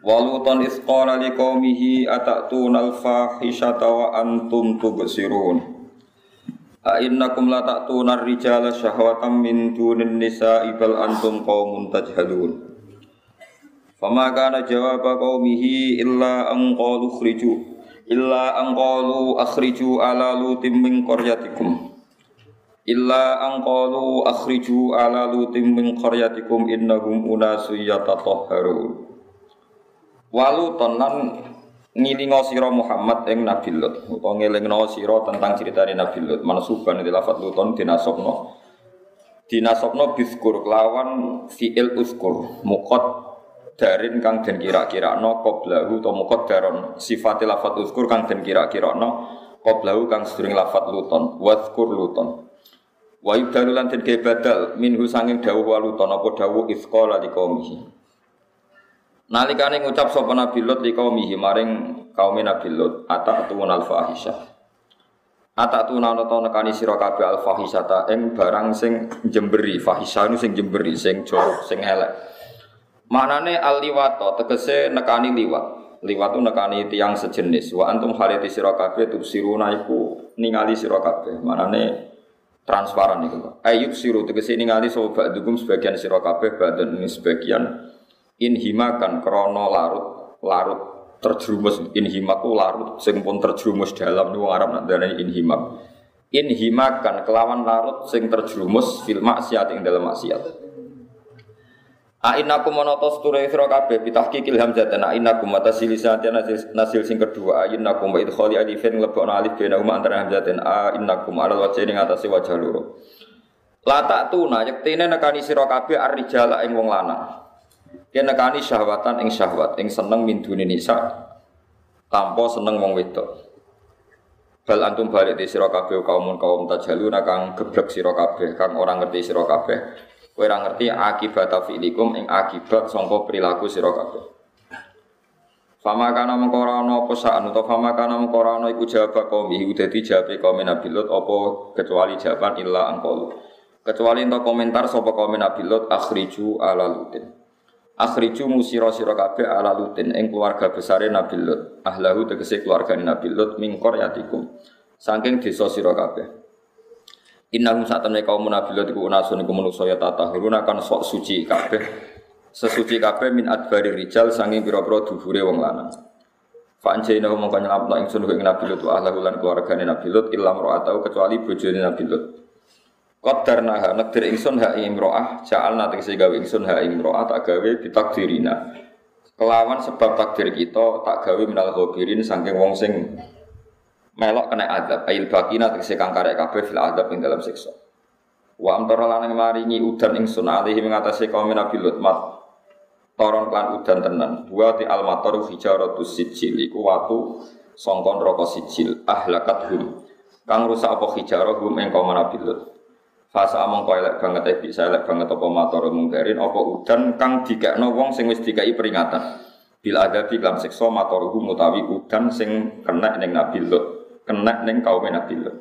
Walutan isqala liqaumihi atatuna al-fahishata wa antum tubsirun. A innakum la ta'tuna ar-rijala syahwatan min dunin nisa'i bal antum qaumun tajhalun. Fama kana jawaba qaumihi illa an qalu khriju illa an qalu akhriju ala lutim min qaryatikum. Illa an qalu akhriju ala lutim min qaryatikum innahum unasu yatatahharun. Walu tenan ngilingo sira Muhammad ing Nabi Lut. Utawa ngelingno sira tentang ceritane Nabi Lut. Mansuban di lafat luton dinasabno dinasabno biskur kelawan fiil uskur mukot darin kang den kira-kira no qoblahu to mukot daron sifat lafat uskur kang den kira-kira no qoblahu kang sedurung lafat luton. Waskur luton. Wa yubdalu lan den badal minhu sanging dawuh waluton apa dawuh isqala liqaumihi Nalikane ngucap sapa Nabi Lut li kaumihi maring kaum Nabi Lut atatun al fahisha. Atatun ana to nekani sira kabeh al fahisata ing barang sing jemberi, fahisha nu sing jemberi, sing jorok, sing elek. Maknane al liwato tegese nekani liwat. Liwat nekani tiang sejenis. Wa antum haliti sira kabeh tubsiruna iku ningali sira kabeh. Maknane transparan iku. Ayub siru tegese ningali sapa dugum sebagian sira kabeh badan sebagian inhimakan krono larut larut terjerumus. Inhimaku larut sing pun terjerumus dalam niku Arab nak darani inhimak inhimakan kelawan larut sing terjerumus fil maksiat ing dalam maksiat. A innakum monotos ture sira kabeh bitahqiqil hamzah dan innakum mata silisati nasil, sing kedua. A innakum wa idkhali alifin lebokna alif bena huma antara a innakum ala wajhi ning atase wajah loro. La tak tuna yektene nekani sira kabeh ar-rijala ing wong lanang Kena nekani syahwatan ing syahwat, ing seneng min duni nisa tanpa seneng wong wedok. Bal antum balik di sira kabeh kaum kaum tajaluna kang geblek sira kabeh, kang orang ngerti sira kabeh. Kowe ora ngerti akibat fi'likum ing akibat sangka perilaku sira kabeh. Fama kana mengko ora ana apa sa'an utawa fama kana mengko ora ana iku jawab kaum iku dadi jawabe kaum Nabi Lut apa kecuali jawaban illa angkolu. Kecuali untuk komentar sapa kaum Nabi Lut akhriju ala lutin. Akhriju musiro siro kabeh ala lutin ing keluarga besare Nabi Lut. Ahlahu tegese keluarga Nabi Lut min qaryatikum. Saking desa sira kabeh. Innahum satamne kaum Nabi Lut iku unasun iku manusa ya tatahurun akan sok suci kabeh. Sesuci kabeh min adbari rijal saking pira-pira dhuwure wong lanang. Fa'anjaina mongko nyelametno ingsun ing Nabi Lut ahlahu lan keluargane Nabi Lut illam ra'atau kecuali bojone Nabi Lut. Qadarna ha nekdir ingsun ha imro'ah ja'alna tegese gawe ingsun ha imro'ah tak gawe ditakdirina. Kelawan sebab takdir kita tak gawe minal ghabirin saking wong sing melok kena adab ail bakina tegese kang karek kabeh fil adab ing dalam siksa. Wa amtara lan maringi udan ingsun alihi mengatasi kaum Nabi Lut mat toron klan udan tenan. Buati almator hijaratus sijil iku watu songkon rokok sijil ahlakat hum. Kang rusak apa hijarah hum ing kaum Nabi Lut. Fasa kau elek banget eh bisa elek banget apa motor mungkarin apa udan kang dikakno wong sing wis dikai peringatan. Bila ada di dalam sekso matoruhu mutawi udan sing kena neng Nabi Lut, kena neng kaum Nabi Lut.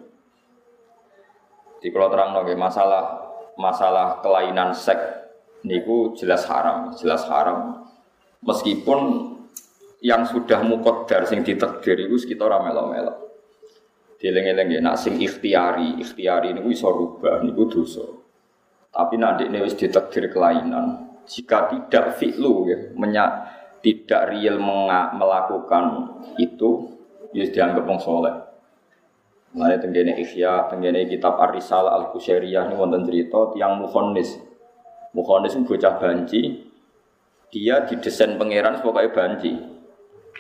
Di kalau terang nongke masalah masalah kelainan seks niku jelas haram, jelas haram. Meskipun yang sudah mukodar sing ditakdir itu sekitar melo-melo. Dieling-eling ya, nak sing ikhtiari, ikhtiari ini bisa rubah, ini dosa. Tapi nanti ini wis ditakdir kelainan. Jika tidak fi'lu ya, menyak, tidak real melakukan itu, ya dianggap wong soleh. Mulai tenggene ikhya, tenggene kitab Ar-Risal Al-Qusairiyah ini wonten cerita tiang mukhonis. Mukhonis bocah banci, dia didesain pangeran sebagai banci.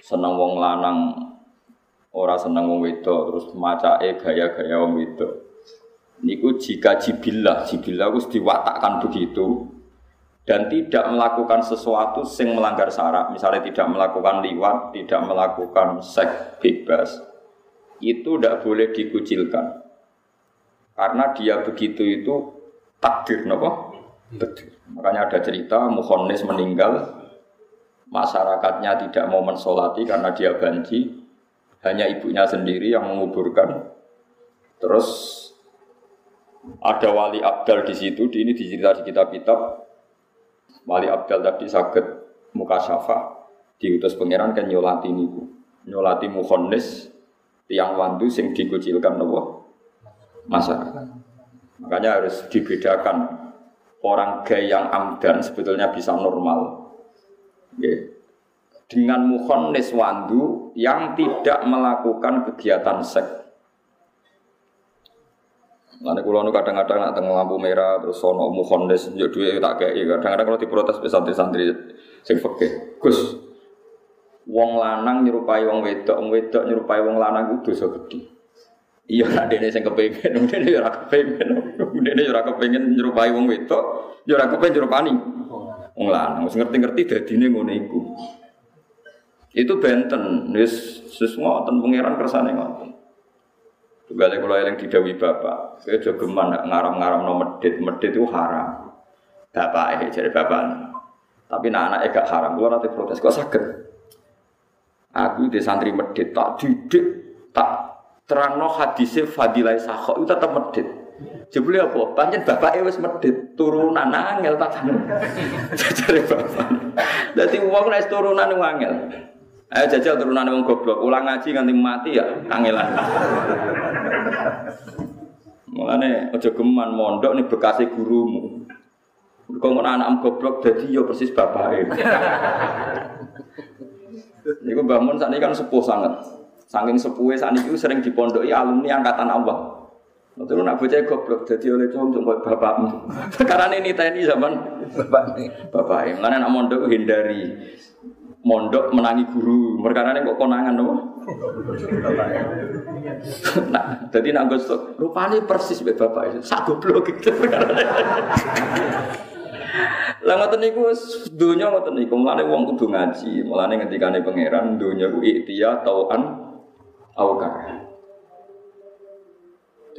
Senang wong lanang ora seneng wong wedok terus macake gaya-gaya wong wedok niku jika jibillah jibillah wis diwatakkan begitu dan tidak melakukan sesuatu sing melanggar syarat, misalnya tidak melakukan liwat, tidak melakukan seks bebas, itu tidak boleh dikucilkan. Karena dia begitu itu takdir, nopo? Takdir. Makanya ada cerita Muhonis meninggal, masyarakatnya tidak mau mensolati karena dia banci, hanya ibunya sendiri yang menguburkan. Terus ada wali abdal di situ, di ini dicerita di kitab-kitab Wali Abdal tadi sakit muka syafa diutus pangeran kan nyolati niku. Nyolati mukhonnis tiang wandu sing dikucilkan nopo masyarakat. Makanya harus dibedakan orang gay yang amdan sebetulnya bisa normal. Okay. Dengan mukhonnis wandu yang tidak melakukan kegiatan seks Nanti kulo nu kadang-kadang nak tengah lampu merah terus sono mukhondes yo duwe tak kayak kadang-kadang kalau diprotes be santri-santri sing fakih. Gus, wong lanang nyerupai wong wedok, wong wedok nyerupai wong lanang itu dosa gede. Iya nak dene sing kepengin, dene ora kepengin. Dene ora kepengin nyerupai wong wedok, yo ora kepengin nyerupani wong lanang. Wis ngerti-ngerti dadine ngono iku. Itu benten, wis wis ngoten pangeran kersane ngoten. Tunggal kalau yang didawi bapak, saya juga geman ngaram-ngaram no medit, medit itu haram. Bapak eh jadi bapak. Tapi nak anak gak haram, kalau nanti protes, kok sakit? Aku di santri medit, tak didik, tak terang no hadisnya fadilai sakho itu tetap medit. Jebule apa? Panjen bapak wis medit, turunan angel tak Jadi bapak. Dadi wong nek turunan angel. Ayo jajal turunan wong goblok, ulang ngaji nganti mati ya kangelan. Mulane aja geman mondok nih bekasi gurumu. Kau mau anak goblok jadi yo persis bapake. Niku Mbah Mun saat ini kan sepuh sangat. Saking sepuhnya saat ini sering dipondoki alumni angkatan Allah. Terus nak bocah goblok jadi oleh cung cung bapakmu. Karena ini tni zaman bapak bapak. Mulane nak mondok hindari mondok menangi guru. Perkara ini kok konangan loh. nah, jadi nak gosok rupanya persis be bapak itu. Sak goblok gitu. Lah ngoten niku dunya ngoten niku mulane wong kudu ngaji, mulane ngendikane pangeran dunya ku iktiya tauan aukar.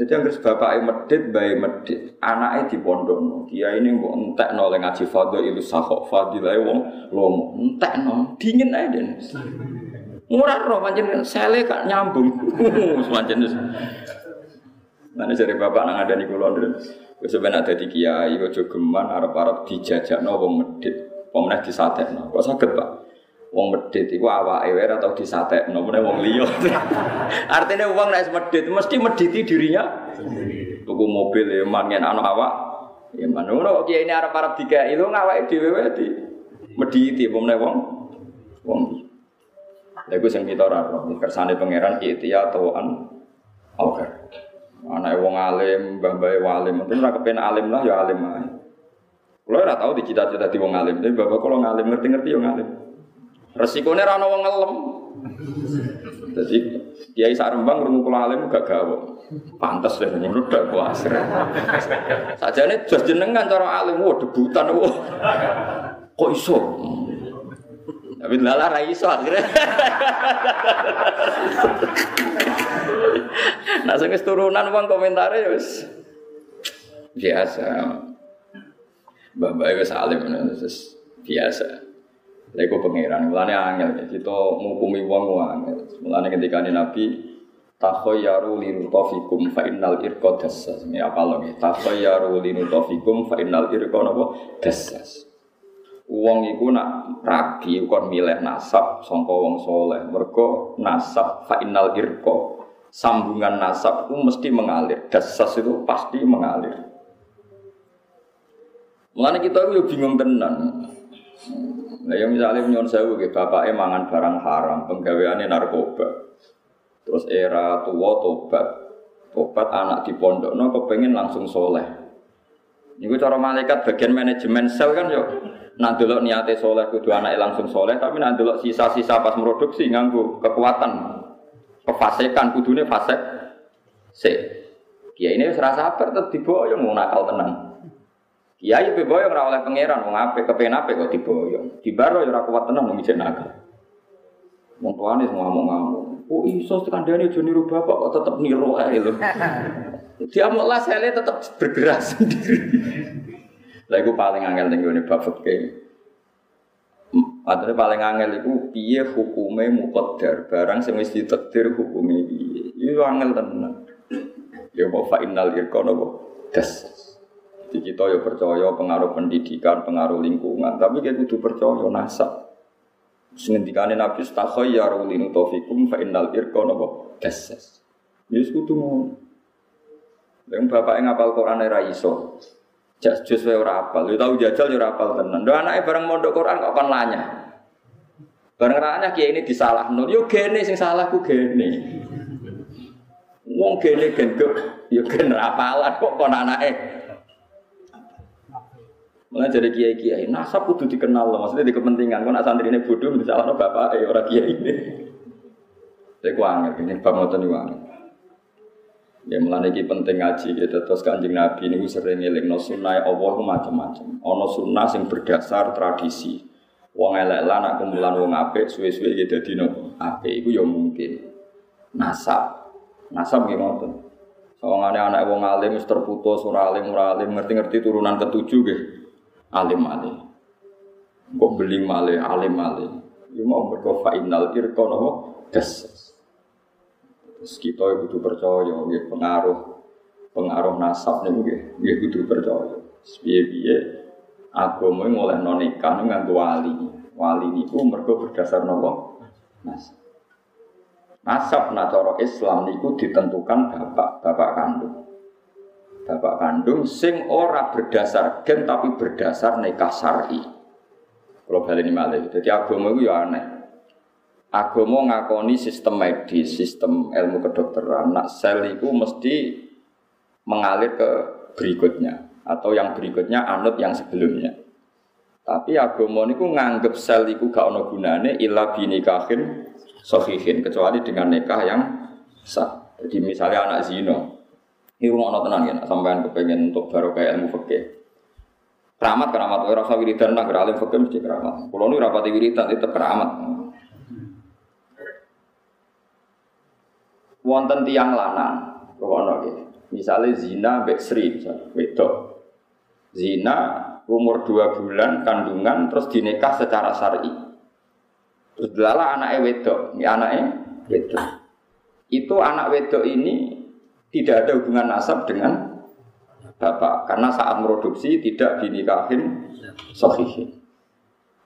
Jadi yang bapak medit, bayi medit, anaknya di pondok, dia ini mau entek no ngaji fadil itu sahok fadilah wong lomo, entek no, dingin aja deh. Murah roh, macam sele kak nyambung, semacam itu. Nanti dari bapak nang ada di kulon. Sebenarnya ada di kiai, ojo geman, arab arab dijajak no wong medit, pemenang disatek no. Kok sakit pak? Wong medit iku awake wae atau disatekno meneh wong liya. Artinya wong nek medit mesti mediti dirinya tuku mobil ya mangen ana awak. Ya ngono kiai ini arep-arep dikai lho ngawake dhewe wae di mediti meneh wong wong. Lha iku sing kita ora roh, kersane pangeran ikhtiya tauan oke. Anake wong alim, mbah-mbahe mungkin ora kepen alim lah ya alim ae. Kulo ora tau dicita-cita di wong alim, tapi bapak kalau ngalim ngerti-ngerti ya ngalim. Resikonya rano wong ngelem. Jadi Kiai sak Rembang krungu kula alim gak gawe. Pantes deh ngono dak kuasir. Sajane jos jenengan cara alim wah debutan wah. Kok iso? Tapi lala ra iso akhirnya. nah sing turunan wong komentare wis biasa. Mbak-mbak wis alim wis biasa. Lego pangeran, mulane angel. Kita ngukumi wong angel. Mulane ketika Nabi takhayyaru linutafikum fa innal irqa dassas. Ini apa lho nggih? Takhayyaru linutafikum fa innal irqa napa dassas. Wong iku nak rabi kon milih nasab sangka wong soleh. Mergo nasab fa innal irqa. Sambungan nasab itu mesti mengalir. Dassas itu pasti mengalir. Mulane kita itu bingung tenan. Nah, yang misalnya nyon sewu gitu, bapaknya mangan barang haram, penggaweannya narkoba. Terus era tua tobat, tobat anak di pondok, no kepengen langsung soleh. Ini cara malaikat bagian manajemen sel kan yo. Nak dulu niatnya soleh kudu anak langsung soleh, tapi nak dulu sisa-sisa pas produksi nganggu kekuatan, kefasikan kudunya fasek. Se, ya ini serasa sabar tetap diboyong mau nakal tenang. Kiai beboyong ora oleh pangeran wong apik kepen apik kok diboyong. Dibaro ya ora kuat tenan wong ijen nakal. Wong tuane semua ngomong-ngomong. Oh iso kandhane aja niru bapak kok tetep niru ae lho. Dia mau lah saya tetap bergerak sendiri. Lah iku paling angel ning gone bab fikih. Maksudnya paling angel itu piye hukume muqaddar barang sing wis ditakdir hukume piye. Iku angel tenan. Ya mau fa innal irqa napa? Das. Jadi kita ya percaya pengaruh pendidikan, pengaruh lingkungan, tapi kita kudu percaya nasab. Sengendikane Nabi stakhayyaru linu taufikum fa innal irqa napa? Das. Yes kudu ngono. Yang bapak yang ngapal Quran era iso. Jas jus wae ora apal. Lu tahu jajal ya ora apal tenan. Ndo anake bareng mondok Quran kok kon lanya. Bareng ranya kiai ini disalahno. Yo gene sing salah ku gene. Wong gene genduk yo gen apalan kok kon anake Mulai jadi kiai kiai, nasab kudu dikenal loh, maksudnya di kepentingan. Kau nak santri ini bodoh, misalnya bapak, eh orang kiai ini. Jadi ku angin, ini bab ngotot nih angin. Ya mulai ini penting ngaji gitu. Terus kanjeng Nabi ini sering ngiling no sunnah Allah macam-macam. Ono sunnah sing berdasar tradisi. Wong elek lah nak kumpulan wong apik suwe-suwe gitu dadi no apik iku ya mungkin. Nasab. Nasab nggih ngoten. Sawangane anak wong alim terputus ora alim ora alim ngerti-ngerti turunan ketujuh nggih. Alim alim. Kok beli male alim alim. Ya mau mergo fa innal irqa napa das. Terus kita ya kudu percaya nggih pengaruh pengaruh nasab niku nggih nggih kudu percaya. Piye-piye agama mulai nikah nganggo wali. Wali niku mergo berdasar napa? Nasab. Nasab nacara Islam niku ditentukan bapak, bapak kandung. Bapak kandung sing ora berdasar gen tapi berdasar nikah syar'i. Kalau balik ini malah, jadi agama itu ya aneh. Agama ngakoni sistem medis, sistem ilmu kedokteran. Nak sel itu mesti mengalir ke berikutnya atau yang berikutnya anut yang sebelumnya. Tapi agama niku nganggep sel itu gak ono gunane illa binikahin sahihin kecuali dengan nikah yang sah. Jadi misalnya anak zino, ini rumah ono tenan ya, sampean kepengen untuk baru kayak ilmu fikih. Keramat keramat, orang usah wiridan nak alim fikih mesti keramat. Kalau ini rapati wiridan itu keramat. wonten tiang lanang, ono gitu. Misalnya zina mbek Sri, wedok. Zina umur dua bulan kandungan terus dinikah secara syar'i. Terus delala anaknya wedok, ini anaknya wedok. Itu anak wedok ini tidak ada hubungan nasab dengan bapak karena saat produksi tidak dinikahin sahihin.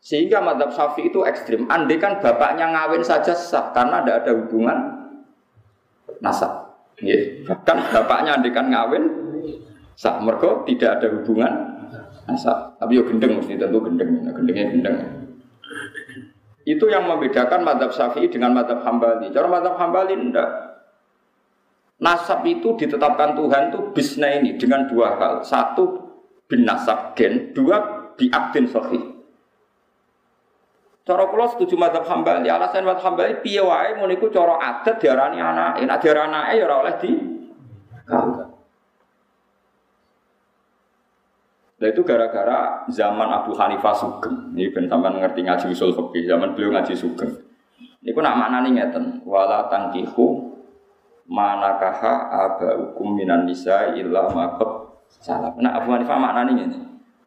Sehingga madhab syafi itu ekstrim. Andai kan bapaknya ngawin saja sah karena tidak ada hubungan nasab. Ya, bahkan bapaknya andikan ngawin sah mergo tidak ada hubungan nasab. Tapi yo gendeng mesti tentu gendeng, nah, gendengnya gendeng. Itu yang membedakan madhab syafi'i dengan madhab hambali. Cara madhab hambali enggak. Nasab itu ditetapkan Tuhan itu bisna ini dengan dua hal. Satu bin nasab gen, dua biaktin sahih. Cara kula setuju madzhab Hambali, alasan madzhab Hambali piye wae mun iku cara adat diarani anake, nek diarani anake ya ora oleh di Nah itu gara-gara zaman Abu Hanifah Sugeng. Ini ben sampean ngerti ngaji usul fikih, zaman beliau ngaji Sugeng. Niku nak maknani ngeten, wala tangkihu manakaha aba hukum minan nisa illa maqab salah. Nah Abu Hanifah maknani ngene.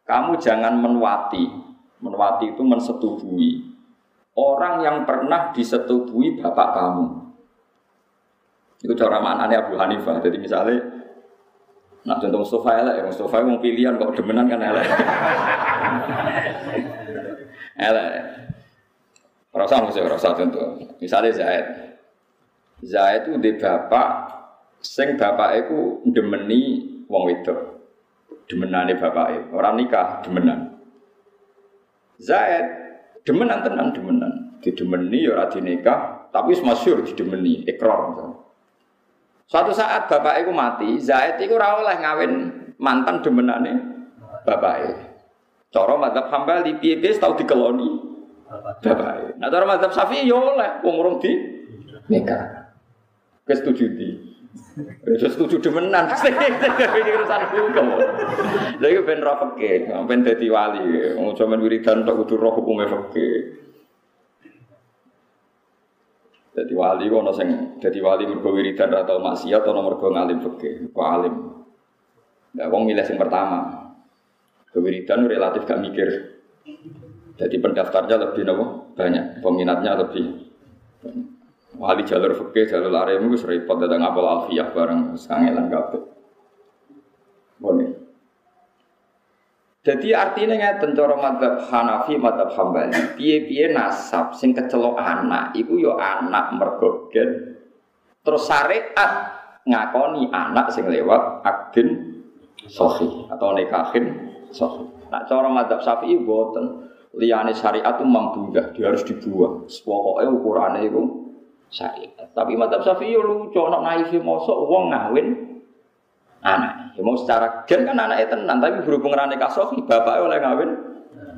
Kamu jangan menwati. Menwati itu mensetubuhi orang yang pernah disetubui bapak kamu. Itu cara maknanya Abu Hanifah. Jadi misalnya, nah contoh Mustafa ya Mustafa mau pilihan kok demenan kan elek. elek. Rasa mesti rasa contoh. Misalnya Zaid. Zaid itu di bapak, sing bapak itu demeni wong wedok. Demenane bapak orang nikah demenan. Zaid Demenan tenan demenan. Didemeni ya ora dinikah, tapi masyhur didemeni, ikrar misalnya. Suatu saat bapak itu mati, Zaid itu ora oleh ngawin mantan demenane bapak Cara madzhab Hambali piye-piye tau dikeloni bapak Nah cara madzhab Syafi'i ya oleh wong di nikah. Kesetuju di. Terus setuju demenan. Ini urusan hukum. Lha iki ben roh fikih, ben dadi wali. Wong sampean wiridan tok kudu roh hukume fikih. Jadi wali kok ono sing dadi wali mergo wiridan atau maksiat atau mergo ngalim fikih, kok alim. Ya wong milih sing pertama. Kewiridan relatif gak mikir. Jadi pendaftarnya lebih nopo banyak, peminatnya lebih Wali jalur fikih, jalur arem itu repot datang apal alfiyah bareng sangelan kabeh. Boleh. Jadi artinya ngeten cara madzhab Hanafi, madzhab Hambali, piye-piye nasab sing kecelok anak iku yo ya anak mergo Terus syariat ngakoni anak sing lewat akdin sahih atau nikahin sahih. Nah cara madzhab Syafi'i boten. Liyane syariat itu membudah, dia harus dibuang. Pokoknya ukurannya itu syariat. Tapi madzhab Syafi'i yo lucu, nak naif mosok wong ngawin anak. Ya mau secara gen kan anaknya tenan, tapi berhubung rane kasofi, bapaknya oleh ngawin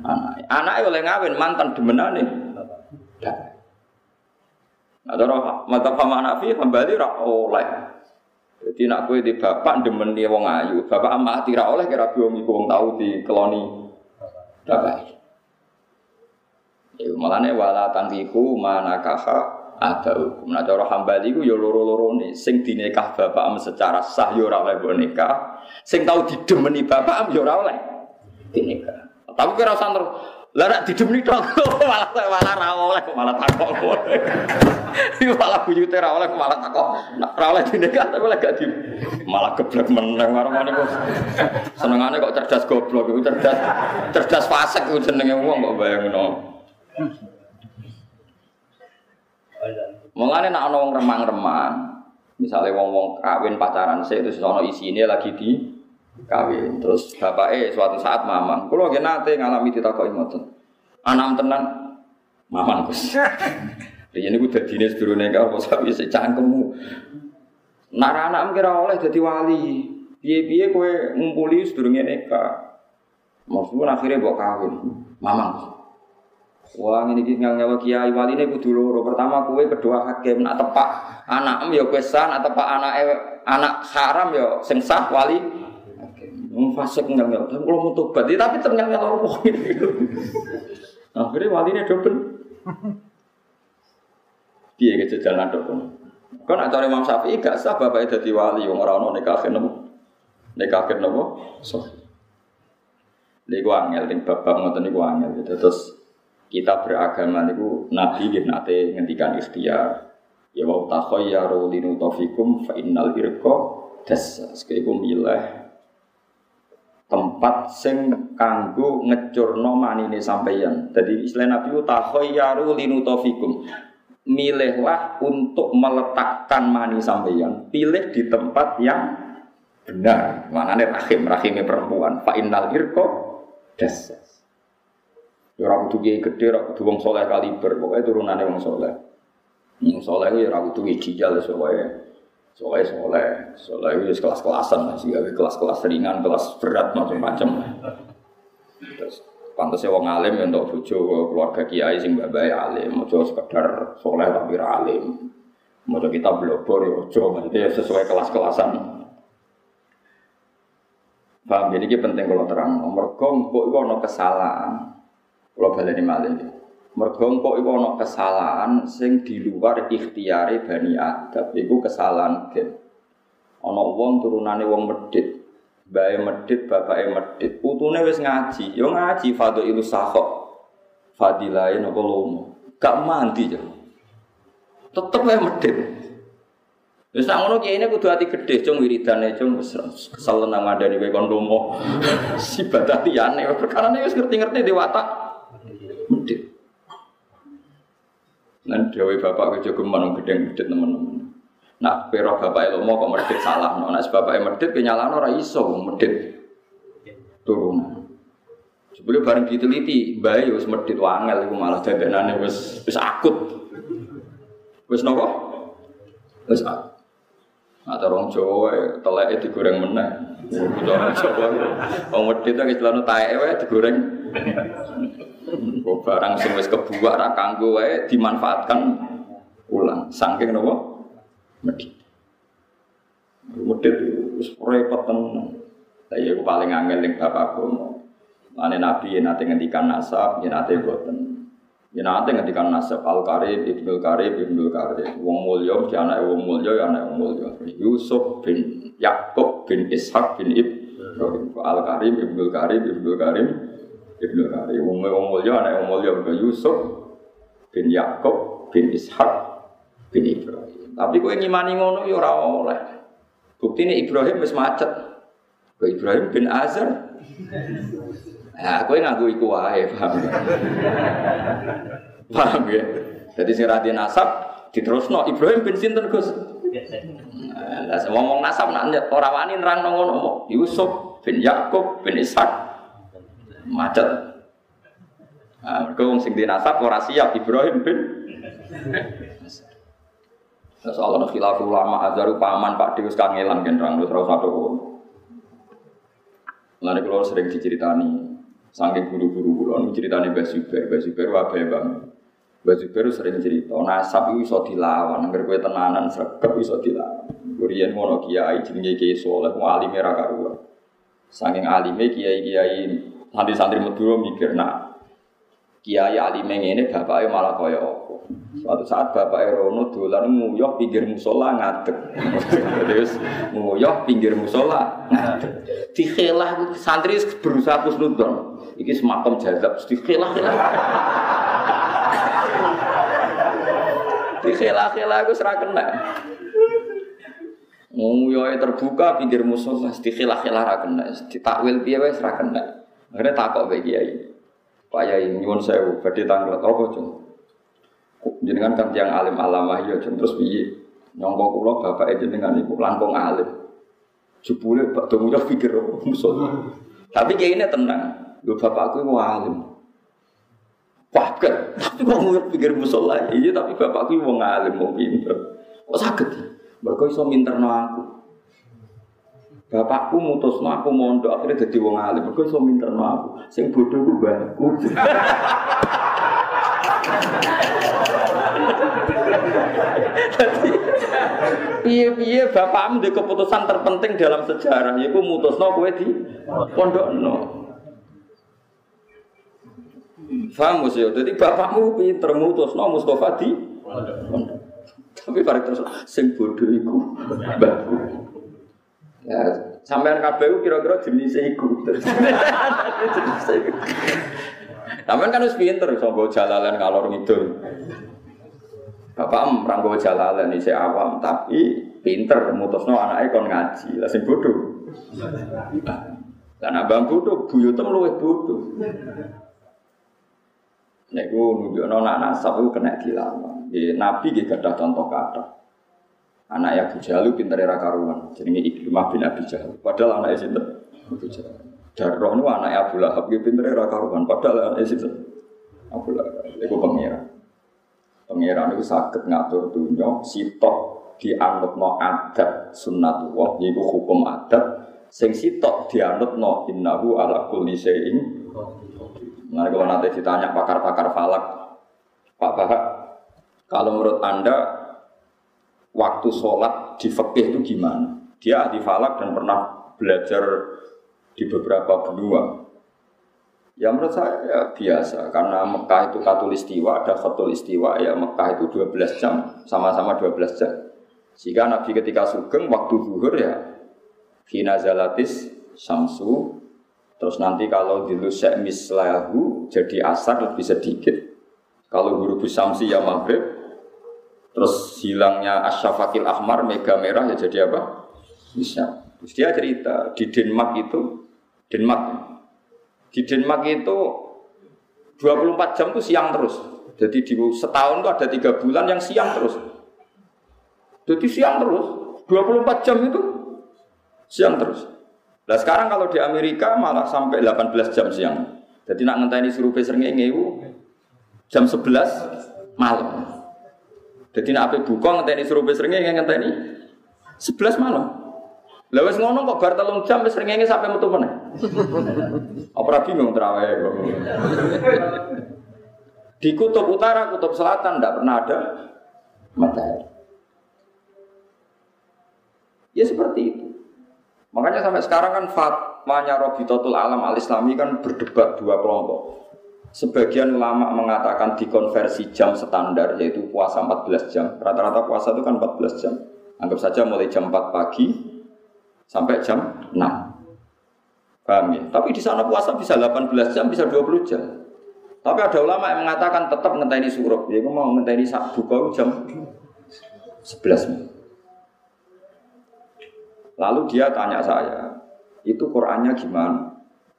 anak. Anaknya oleh ngawin mantan demenane. Nah, cara pama Hanafi kembali rak oleh. Jadi nak kue di bapak demen dia wong ayu, bapak amat tira oleh kira biom iku wong tahu di keloni bapak. Ya malah nih wala tangkiku mana ada hukum. Nah cara hambali ku ya loro-loro nih. Sing dinikah bapak am secara sah ya ora oleh nikah. Sing tau didemeni bapak am ya ora oleh dinikah. Tapi kira usah terus lah nek didemeni tok malah malah ra oleh malah takok. Iku malah buyute ra oleh malah takok. Ra oleh dinikah tapi oleh gak di malah geblek meneng marane kok. Senengane kok cerdas goblok iku cerdas cerdas fasik iku jenenge wong kok bayangno. Mulane nek ana wong remang-remang, misalnya wong-wong kawin pacaran sih terus ana isine lagi di kawin. Terus bapake suatu saat mamang, kula nggih nate ngalami ditakoki ngoten. Anak tenan mamang Gus. Riyen niku dadine sedurunge karo sik cangkemmu. Nak anak kira oleh dadi wali. Piye-piye kowe ngumpuli sedurunge nikah. Maksudnya akhirnya bawa kawin, mamang. Wah ini tinggal nyawa kiai wali ini kudu loro. Pertama kue, kedua hakim. Nak tepak anak em ya kue sah, nak tepak anak anak haram ya sing wali. Wong fasik nyang nyal. Tapi kalau mau tobat, ya, tapi ternyang nyal apa Akhirnya wali ini double. Dia ke jalan double. Kau nak cari Imam Syafi'i gak sah bapaknya jadi wali. Wong orang orang nikahin nopo, nikahin nopo. So, ini gua angel, ini bapak ngotot ini gua angel. Terus kita beragama niku nabi nggih nate ngendikan ikhtiar ya wa takhayyaru linutafikum fa innal irqa dasas iku milih tempat sing kanggo ngecurno manine sampeyan. Jadi istilah Nabi takhayyaru linutafikum. Milihlah untuk meletakkan mani sampeyan. Pilih di tempat yang benar. Manane rahim, rahimnya perempuan. Fa innal irqa. Ya ora kudu kiai gedhe, ora kudu wong saleh kaliber, pokoke turunane wong saleh. Wong saleh ya ora kudu ideal soalnya. Soalnya soleh, soleh itu kelas-kelasan, sih kelas-kelas ringan, kelas berat macam-macam. Terus pantasnya wong alim ya untuk bojo keluarga kiai sing babai alim, mau sekedar soleh tapi alim. Mau kita blobor ya ojo, maksudnya sesuai kelas-kelasan. Paham, ini penting kalau terang. Nomor gong, kok itu ada kesalahan. Kalau baleni malih. Mergo kok iku ana kesalahan sing di luar ikhtiare Bani Adam. Iku kesalahan gen. Ana wong turunane wong medit. Bae medit, bapake medit. Putune wis ngaji. Yo ngaji fadhilus sahok. Fadilahe napa lomo. Gak mandi ya. Tetep wae medit. Wis sak ngono kiye kudu ati gedhe cung wiridane cung wis kesel nang ngandani kowe kon lomo. Sibat atiyane perkara wis ngerti-ngerti di watak medit. Nan dewe bapak ke Jogeman gedeng medit teman-teman. Nak pero bapak mau kok medit salah, no. Nak bapak medit kenyalano ora iso medit turun. Sebelum bareng diteliti, bayi wis medit wangel iku malah dandanane wis wis akut. Wis nopo? Wis akut. Nah, orang Jawa teleke digoreng meneh. Orang Jawa wong medit iki istilahnya taeke digoreng. Kok barang sing wis kebuak ra kanggo wae dimanfaatkan ulang. Saking napa? Medit. medit wis repot tenan. Lah iya aku paling angel ning bapakku. Ane Nabi yang nanti ngendikan nasab, yang nanti boten. Ya nanti ngendikan nasab Al Karib, Ibnu Karib, Ibnu Karib. Wong mulya mesti anak wong mulya ya anak wong mulya. Yusuf bin Yakub bin Ishak bin Ibrahim. Al Karim, Ibnu Karib, Ibnu Karim, Ibnu Karim. Wong wong mulya anak wong mulya Yusuf bin Yakub bin Ishak bin Ibrahim. Tapi kowe ngimani ngono ya ora oleh. Buktine Ibrahim wis macet. Kowe Ibrahim bin Azar. Nah, kowe nganggo iku wae, paham ya? paham ya? Jadi sing radhi nasab diterusno Ibrahim bin sinten Gus? Lah ngomong nasab nak ora wani nerangno ngono Yusuf bin Yakub bin Ishak macet. Nah, mereka wong sing dinasab ora siap Ibrahim bin Nah, soal khilaf ulama azaru paman Pak Dewi kangelan kan terang terus satu Lalu kalau sering diceritani, saking guru-guru kulon ceritani Mbak Zubair, Mbak Zubair wabe bang. Mbak Zubair sering cerita, nasab itu bisa dilawan, agar gue tenanan sergap bisa dilawan. Kurian mono kiai jenenge kiai soleh, mau alim era karuan. Saking alime kiai kiai santri-santri Madura mikir, nah kiai alime ini bapaknya malah kaya apa. Suatu saat bapak Rono dolan nguyuh pinggir musola ngadeg. Terus nguyuh pinggir musola ngadeg. Dikhelah santri berusaha kusnudon. Iki semakom jazab, dikhelah-khelah. Dikhelah-khelah aku serah kena. Nguyuh terbuka pinggir musola, dikhelah-khelah ra kena. Ditakwil piye kena. Akhirnya takok bagi kiai. Pak Yai nyuwun sewu badhe tanglet apa, Cung? jenengan kan tiang alim alamah ya terus piye? Nyongko kula bapak jenengan iku langkung alim. Jebule Pak Domo ya pikir musuh. Tapi kayak ini tenang. Yo bapakku mau alim. Wah, kan, tapi kok pikir musola iya tapi bapakku mau ngalim mau pinter. Kok sakit mereka iso minterno aku Bapakku mutusno aku mondok akhirnya jadi wong alim. Mergo iso minterno aku. Sing bodoh ku mbahku. piye-piye bapakmu di keputusan terpenting dalam sejarah yaitu mutusno kowe di pondokno. Paham ya? Jadi bapakmu pinter mutusno Mustafa di pondok. Tapi pada terus sing bodoh iku mbahku. Ya, sampean KPU kira-kira jenis iku. jenis iku. Sampean kan harus pinter iso jalalan kalor ngidul. Bapak em ranggo jalalan ini awam, tapi pinter mutusno anaknya kon ngaji, lah bodoh. Dan abang bodoh, buyutem luwih bodoh. Nek ku nunjukno anak nasab itu kena dilawan. Di Nabi gak ada contoh kata. Anak Abu Jahal pinter era karuan, jenenge Ikrimah bin Abi Jahal. Padahal anaknya sinten? Abu Jahal. Darroh nu anak Abu Lahab dia pinter era karuan, padahal anaknya sinten? Abu Lahab. Iku pengira. Pengiran itu sakit ngatur dunia, sitok dianut no adat sunnatullah, yaitu hukum adat. Sing sitok dianut no innahu ala kulli syai'in. Nah kalau nanti ditanya pakar-pakar falak, Pak Bahak, kalau menurut anda waktu sholat di fikih itu gimana? Dia ahli falak dan pernah belajar di beberapa benua. Ya menurut saya ya biasa karena Mekah itu katulistiwa, ada katulistiwa ya Mekah itu 12 jam, sama-sama 12 jam. Sehingga Nabi ketika sugeng waktu zuhur ya Hina zalatis samsu Terus nanti kalau dilusek mislahu jadi asar lebih sedikit. Kalau huruf samsi ya maghrib. Terus hilangnya asyafakil ahmar mega merah ya jadi apa? Bisa. Terus dia cerita di Denmark itu Denmark di Denmark itu 24 jam itu siang terus. Jadi di setahun itu ada tiga bulan yang siang terus. Jadi siang terus, 24 jam itu siang terus. Nah sekarang kalau di Amerika malah sampai 18 jam siang. Jadi nak ngenteni suruh srengenge itu jam 11 malam. Jadi nak ape buka ngenteni suruh srengenge ngenteni 11 malam. Lah wis ngono kok bar telung jam wis srengenge sampai metu meneh. Apa bingung terawih kok. Di kutub utara, kutub selatan tidak pernah ada matahari. Ya seperti itu. Makanya sampai sekarang kan fatwanya Robitotul Alam Al-Islami kan berdebat dua kelompok. Sebagian ulama mengatakan dikonversi jam standar yaitu puasa 14 jam. Rata-rata puasa itu kan 14 jam. Anggap saja mulai jam 4 pagi sampai jam 6. Paham ya? Tapi di sana puasa bisa 18 jam, bisa 20 jam. Tapi ada ulama yang mengatakan tetap ngenteni suruh. Dia mau ngenteni buka jam 11. Lalu dia tanya saya, itu Qurannya gimana?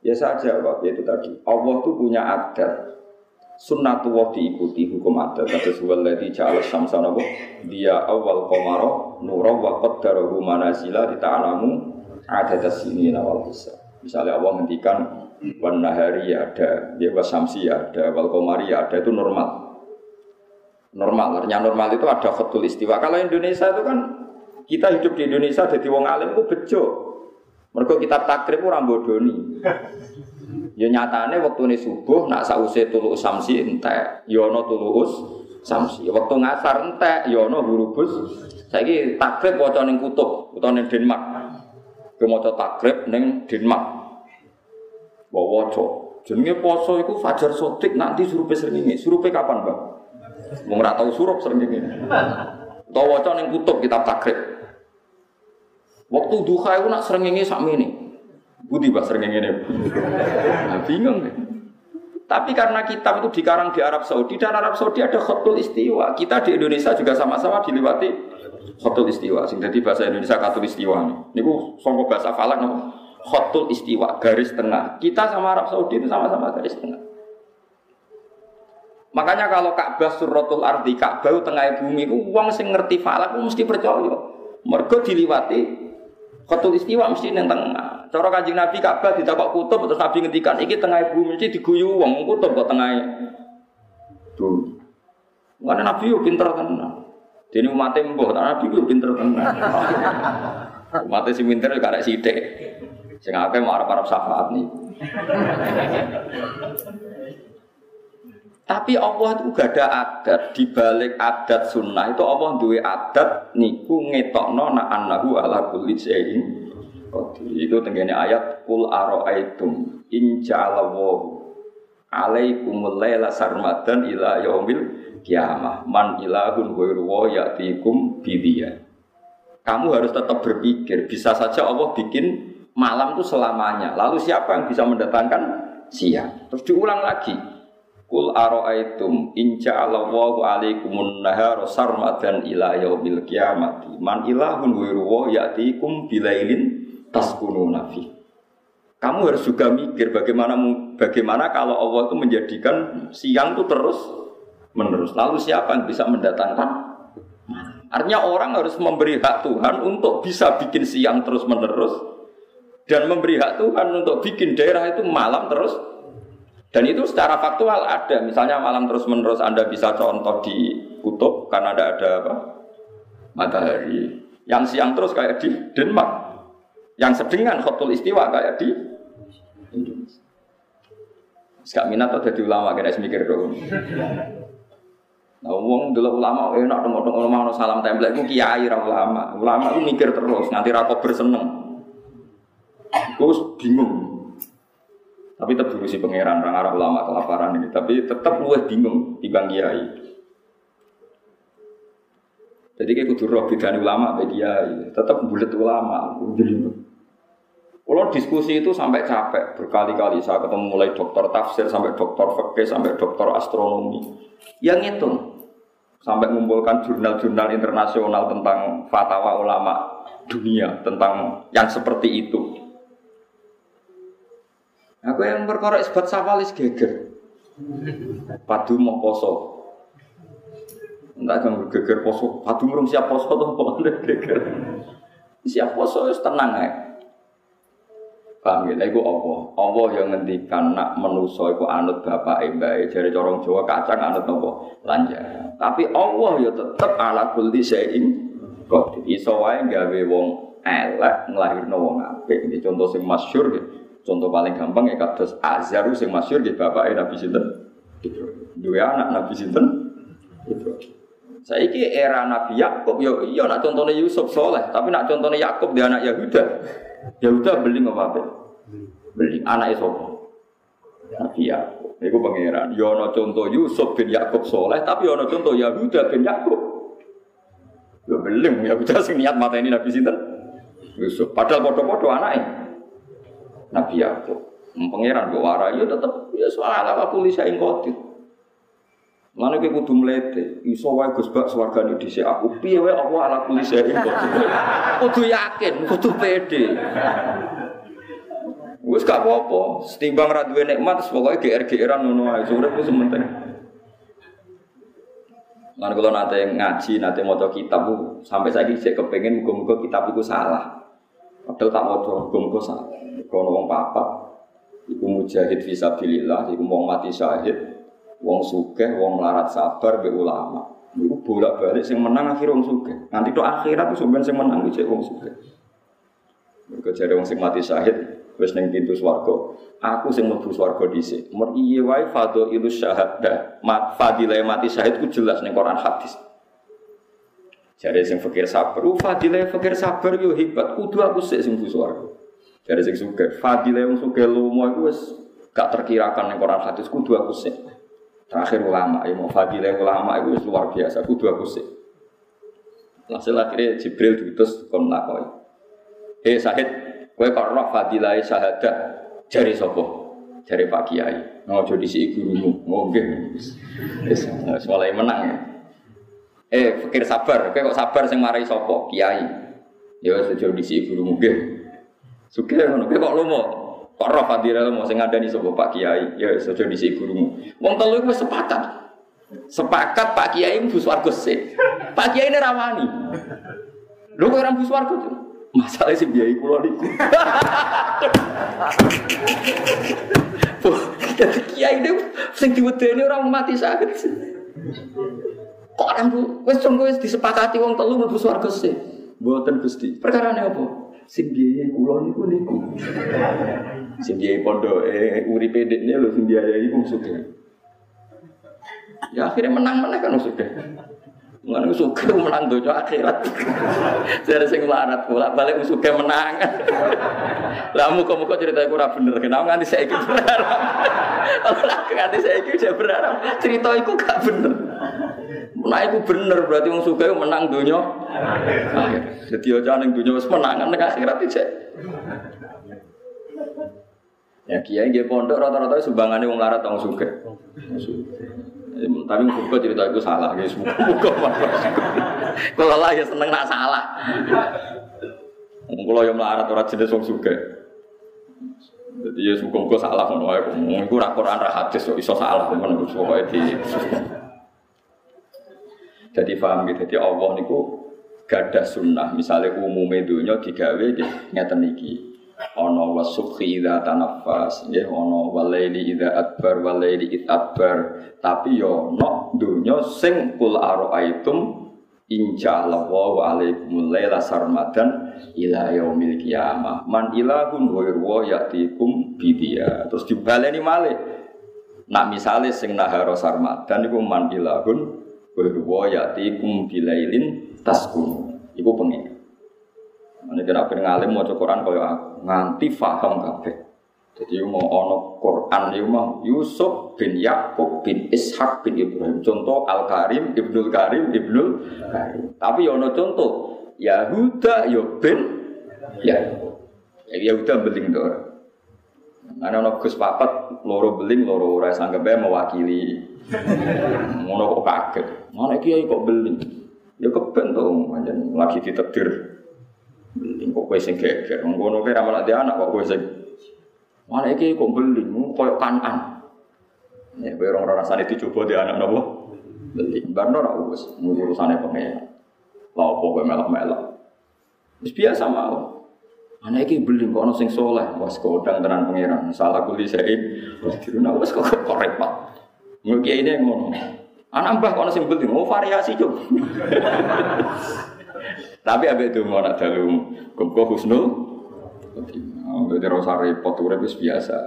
Ya saya jawab, yaitu tadi. Allah itu punya adat. Sunnatullah diikuti hukum adat. Kata suwaladhi ja'ala syamsana Dia awal komaro nurah wa qaddarahu manazila dita'alamu adat sini nawal bisa. Misalnya Allah ngendikan wan ya ada, dia wasamsi ya ada, wal komari ya ada, itu normal. Normal, artinya normal itu ada khotul istiwa. Kalau Indonesia itu kan kita hidup di Indonesia jadi wong alim ku bejo. Mergo kitab takrib ora bodoni. Ya nyatane waktu ini subuh nak sause tulu samsi entek, ya ana tulu samsi. Waktu ngasar entek, ya ana hurubus. Saiki takrib waca ning kutub, utawa ning Denmark. Ke maca takrib ning Denmark. Wa waca. Jenenge poso iku fajar sotik nanti surupe srengenge. Surupe kapan, Bang? Wong ora tau surup srengenge. Utawa waca ning kutub kitab takrib. Waktu duha itu nak ini sami ini. Budi bah sering ini. Nah, bingung deh. Tapi karena kitab itu dikarang di Arab Saudi dan Arab Saudi ada khotul istiwa. Kita di Indonesia juga sama-sama dilewati khotul istiwa. Sing bahasa Indonesia katul istiwa. Ini ku songkok bahasa falak nih. Khotul istiwa, garis tengah. Kita sama Arab Saudi itu sama-sama garis tengah. Makanya kalau Ka'bah suratul ardi Ka'bah tengah bumi uang sing ngerti falak mesti percaya. Mergo diliwati Khotul istiwa mesti neng tengah. Cara kanjeng Nabi Ka'bah ditakok kutub terus Nabi ngendikan iki tengah bumi mesti diguyu wong kutub kok tengah bumi. Mana Nabi yo pinter tenan. Dene umatnya mbah, Nabi yo pinter tenan. Umatnya si pinter gak ada sidik. Sing akeh mau arep-arep syafaat nih. Tapi Allah itu gak ada adat di balik adat sunnah itu Allah duwe adat niku ngetokno na annahu ala kulli syai'in Itu tenggene ayat kul aroaitum in ja'alallahu alaikumul laila sarmadan ila yaumil kiamah man ilahun ghairu wa ya'tikum bidiya. Kamu harus tetap berpikir, bisa saja Allah bikin malam itu selamanya. Lalu siapa yang bisa mendatangkan siang? Terus diulang lagi. Kul aro'aitum inja Allahu alaikumun nahara sarmadan ila yaumil kiamati man ilahun wiru ya'tikum bilailin taskunu nafi. Kamu harus juga mikir bagaimana bagaimana kalau Allah itu menjadikan siang itu terus menerus. Lalu siapa yang bisa mendatangkan? Artinya orang harus memberi hak Tuhan untuk bisa bikin siang terus menerus dan memberi hak Tuhan untuk bikin daerah itu malam terus dan itu secara faktual ada. Misalnya malam terus menerus Anda bisa contoh di kutub karena ada ada apa? Matahari. Yang siang terus kayak di Denmark. Yang sedengan khotul istiwa kayak di Indonesia. Gak minat atau jadi ulama kena mikir dong. Nah, wong dulu ulama enak dong dong ulama no salam template ku kiai ra ulama. Ulama itu mikir terus nganti ra berseneng. Gue bingung. Tapi tetap si pangeran orang Arab ulama kelaparan ini. Tapi tetap luwes bingung di bang kiai. Jadi kayak kudu roh bidani ulama bagi kiai. Tetap bulat ulama. Kalau diskusi itu sampai capek berkali-kali. Saya ketemu mulai dokter tafsir sampai dokter fikih sampai dokter astronomi. Yang itu sampai mengumpulkan jurnal-jurnal internasional tentang fatwa ulama dunia tentang yang seperti itu. Aku yang perkara isbat sawalis geger. Padu mau poso. Entah kan geger poso. Padu murung siap poso tuh apa geger. Siap poso itu tenang ya. Paham ya? Iku Allah. Allah yang ngendikan nak menuso iku anut bapak mbak jari corong Jawa kacang anut apa? Lanjut. Tapi Allah ya tetep ala kulli syai'in qadir. Iso wae gawe wong elek nglahirno wong apik. Ini contoh sing masyhur ya. Contoh paling gampang ya kados Azhar sing masyhur nggih bapake Nabi sinten? Ibrahim. Dua anak Nabi sinten? Ibrahim. Saya ini era Nabi Yakub, yo iya nak contohnya Yusuf soleh, tapi nak contohnya Yakub dia anak Yahuda. Yahuda beli apa? Beli anak Sopo. Nabi Yakub. Iku pangeran. Yo no contoh Yusuf bin Yakub soleh, tapi yo no contoh Yahuda bin Yakub. Yo beling Yahuda sing niat mata ini Nabi Sinten. Yusuf. Padahal bodoh-bodoh anaknya. Nabi Yakub. Pangeran kok warai yo tetep ya soal apa tulis saya ingkotit. Mana kowe kudu mlete, iso wae Gus Bak swargane dhisik aku. Piye wae Allah ala kulli syai'in Kudu yakin, kudu pede. Wis gak apa-apa, setimbang ra duwe nikmat pokoke GR-GRan ngono ae. Urip wis penting. Lan kula nate ngaji, nate maca kitab sampai saiki sik kepengin muga-muga kitab iku salah. Padahal tak maca muga-muga salah. Kono wong papat iku mujahid fisabilillah, iku mau mati syahid, wong sugih, wong melarat sabar be ulama. Iku bolak-balik sing menang akhir wong sugih. Nanti to akhirat itu sebenarnya sing menang iki wong sugih. Mergo jare wong sing mati syahid wis ning pintu swarga. Aku sing mlebu swarga dhisik. Mer iye wae fadhailu syahadah. Mat fadilah mati syahid ku jelas ning Quran hadis. Jare sing fakir sabar, uh fadilah fakir sabar yo hebat. Kudu aku sik sing swarga. Jare sing sugih, fadilah wong sugih lomo iku wis gak terkirakan ning Quran hadis kudu aku sik. Terakhir ulama, ya mau fadilah ulama itu luar biasa, kudu aku sih. Hasil akhirnya Jibril diutus kon lakoi. Eh Sahid, kue kok roh fadilah syahadat jari sopo, jari Pak Kiai. Ngojo di si gurumu, ngombe. Sekolah menang ya. Eh pikir sabar, kue kok sabar sing marai sopo, Kiai. Ya sejauh di si gurumu, gih. Suka ngono, kue kok lomo, Kok roh fadilah mau sing ngandani sapa Pak Kiai, ya saja dhisik gurumu. Wong telu iku sepakat. Sepakat Pak Kiai mlebu swarga sik. Pak Kiai ini rawani. Lho kok ora mlebu swarga tuh? Masalah sih biaya kula niku. Jadi kiai ini sing diwedeni orang mati sakit. Kok orang bu, wes sungguh wes disepakati wong telu mlebu swarga sik. Mboten Gusti. Perkarane apa? Sing biaya kula niku niku. Sing biaya pondoke uripe dekne lho sing biaya iku sugih. Ya akhirnya menang-menang kan sudah. Mengenai suka menang dojo akhirat. Saya sing larat pula balik suka menang. Lah muka muka cerita aku bener. Kenapa nganti saya ikut berharap? Kalau nganti saya ikut saya berharap cerita itu gak bener. Nah itu bener berarti wong suka menang dojo. Jadi aja neng dojo menangan neng akhirat itu. Ya kiai dia pondok rata-rata sumbangannya wong larat wong suka. Tapi muka cerita itu salah, guys. Muka Kalau lah ya seneng nak salah. Kalau yang melarat orang jenis wong suka. Jadi ya suka muka salah itu rakoran kok iso salah, kan, pokoknya di. Jadi paham gitu, jadi Allah niku gada sunnah, misalnya umumnya dunia digawe ngeten iki. Ono wasukhi idza tanaffas ya ono walaili idza adbar walaili id adbar. Tapi yo no dunya sing kul araaitum inja Allah wa alaikumul laila sarmadan ila yaumil man ilahun ghairu wa yatikum bidia terus dibaleni malih. Nak misale sing nahara sarmadan iku man ilahun ghairu wa yatikum bilailin taskun iku pengen ini kira pengen ngalim mau Quran kaya aku nganti faham kabeh. Jadi mau ono Quran itu mau Yusuf bin Yakub bin Ishak bin Ibrahim. Contoh Al Karim, Ibnul Karim, Ibnul Karim. Tapi ono contoh Yahuda yo bin ya. Yahuda beling dor. Ana ono Gus papat loro beling loro ora sanggep mewakili. Ngono kok kaget. Mana kiai kok beling? Ya keben to lagi ditetir Beli kok kowe sing geger. Ngono kowe ra malah anak kok kowe sing Mana iki kok beli mu koyo kanan. Ya kowe ora rasane dicoba di anak napa? Beli. Barno ora wis urusane pengen. Lah opo kowe melok-melok. Wis biasa mau. Anak iki beli kok ono sing soleh, wis kodang tenan pangeran. Salah kuli sae. Wis diruna wis kok kok repot. Mungkin ini ngono. Anak mbah kok ono sing beli, mau variasi cuk. Tapi abe itu mau nak dalu kumpul husnul. Jadi rasa repot urip biasa.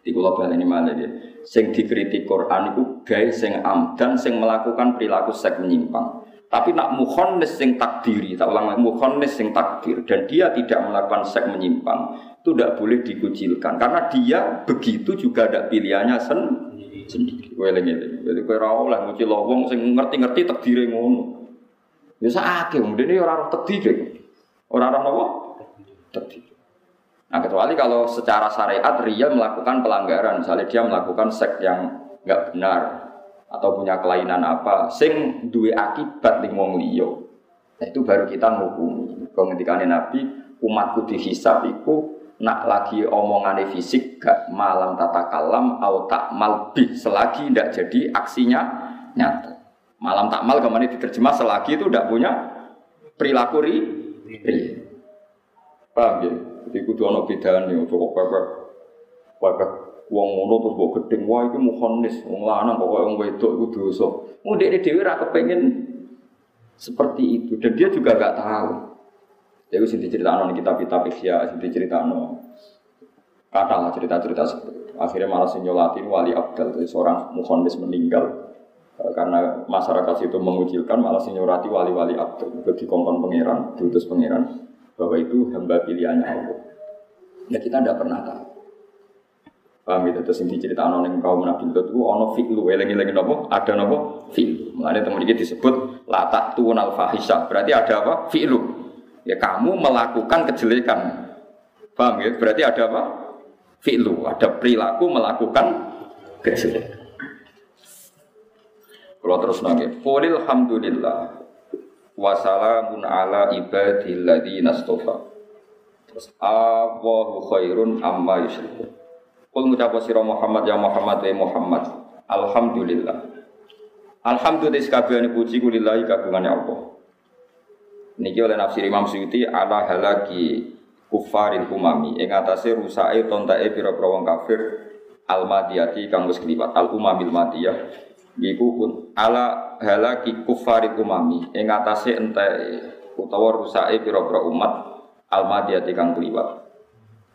Di kula baleni malah ya. Sing dikritik Quran iku gawe sing amdan sing melakukan perilaku seks menyimpang. Tapi nak mukhonnes sing takdiri, tak ulang lagi mukhonnes sing takdir dan dia tidak melakukan seks menyimpang, itu tidak boleh dikucilkan karena dia begitu juga ada pilihannya sen sendiri. Kowe eling Jadi kowe ora oleh ngucil wong sing ngerti-ngerti takdire ngono. Ya sakake wong dene ora ora takdire. Ora ora napa? Takdir. Nah kecuali kalau secara syariat Ria melakukan pelanggaran, misalnya dia melakukan seks yang nggak benar, atau punya kelainan apa sing duwe akibat ning wong liya nah, itu baru kita ngukumi kau ngendikane nabi umatku dihisab iku nak lagi omongane fisik gak malam tata kalam au tak malbi selagi tidak jadi aksinya nyata malam tak mal ke mana diterjemah selagi itu tidak punya perilaku ri, ri. paham ya jadi kudu ono bedane coba pepek pepek Wong ngono terus mbok gedeng, wah iki mukhonnis, wong lanang kok wong wedok iku dosa. Wong dekne dhewe ra kepengin seperti itu dan dia juga gak tahu. Jadi sing diceritakno ning kitab-kitab ya, sing kata lah cerita-cerita seperti itu. Akhirnya malah sing nyolatin wali abdal, jadi seorang mukhonnis meninggal eh, karena masyarakat itu mengucilkan malah sing nyurati wali-wali abdal itu dikongkon pangeran, diutus pangeran bahwa itu hamba pilihannya Allah. Ya kita tidak pernah tahu. Paham gitu, terus ini cerita yang kaum Nabi Lut itu ono fi'lu, elengi-elengi nopo, ada nopo fi'lu. Mengenai teman ini disebut latak tuun al fahisha, berarti ada apa? Fi'lu. Ya kamu melakukan kejelekan. Paham ya? Berarti ada apa? Fi'lu, ada perilaku melakukan kejelekan. Kalau terus nangis, Qulil hamdulillah Wassalamun ala ibadilladzi nastofa Terus Allahu khairun amma yusyrikun Kul ngucap sira Muhammad ya Muhammad ya Muhammad. Alhamdulillah. Alhamdulillah sekabehane puji kulillahi kagungane Allah. Niki oleh nafsir Imam Suyuti ala halaki kufaril umami ing atase rusake tontake pira-pira wong kafir al madiyati kang wis kliwat. Al umamil madiyah iku pun ala halaki kufaril umami ing atase enteke utawa rusake pira-pira umat al madiyati kang kliwat.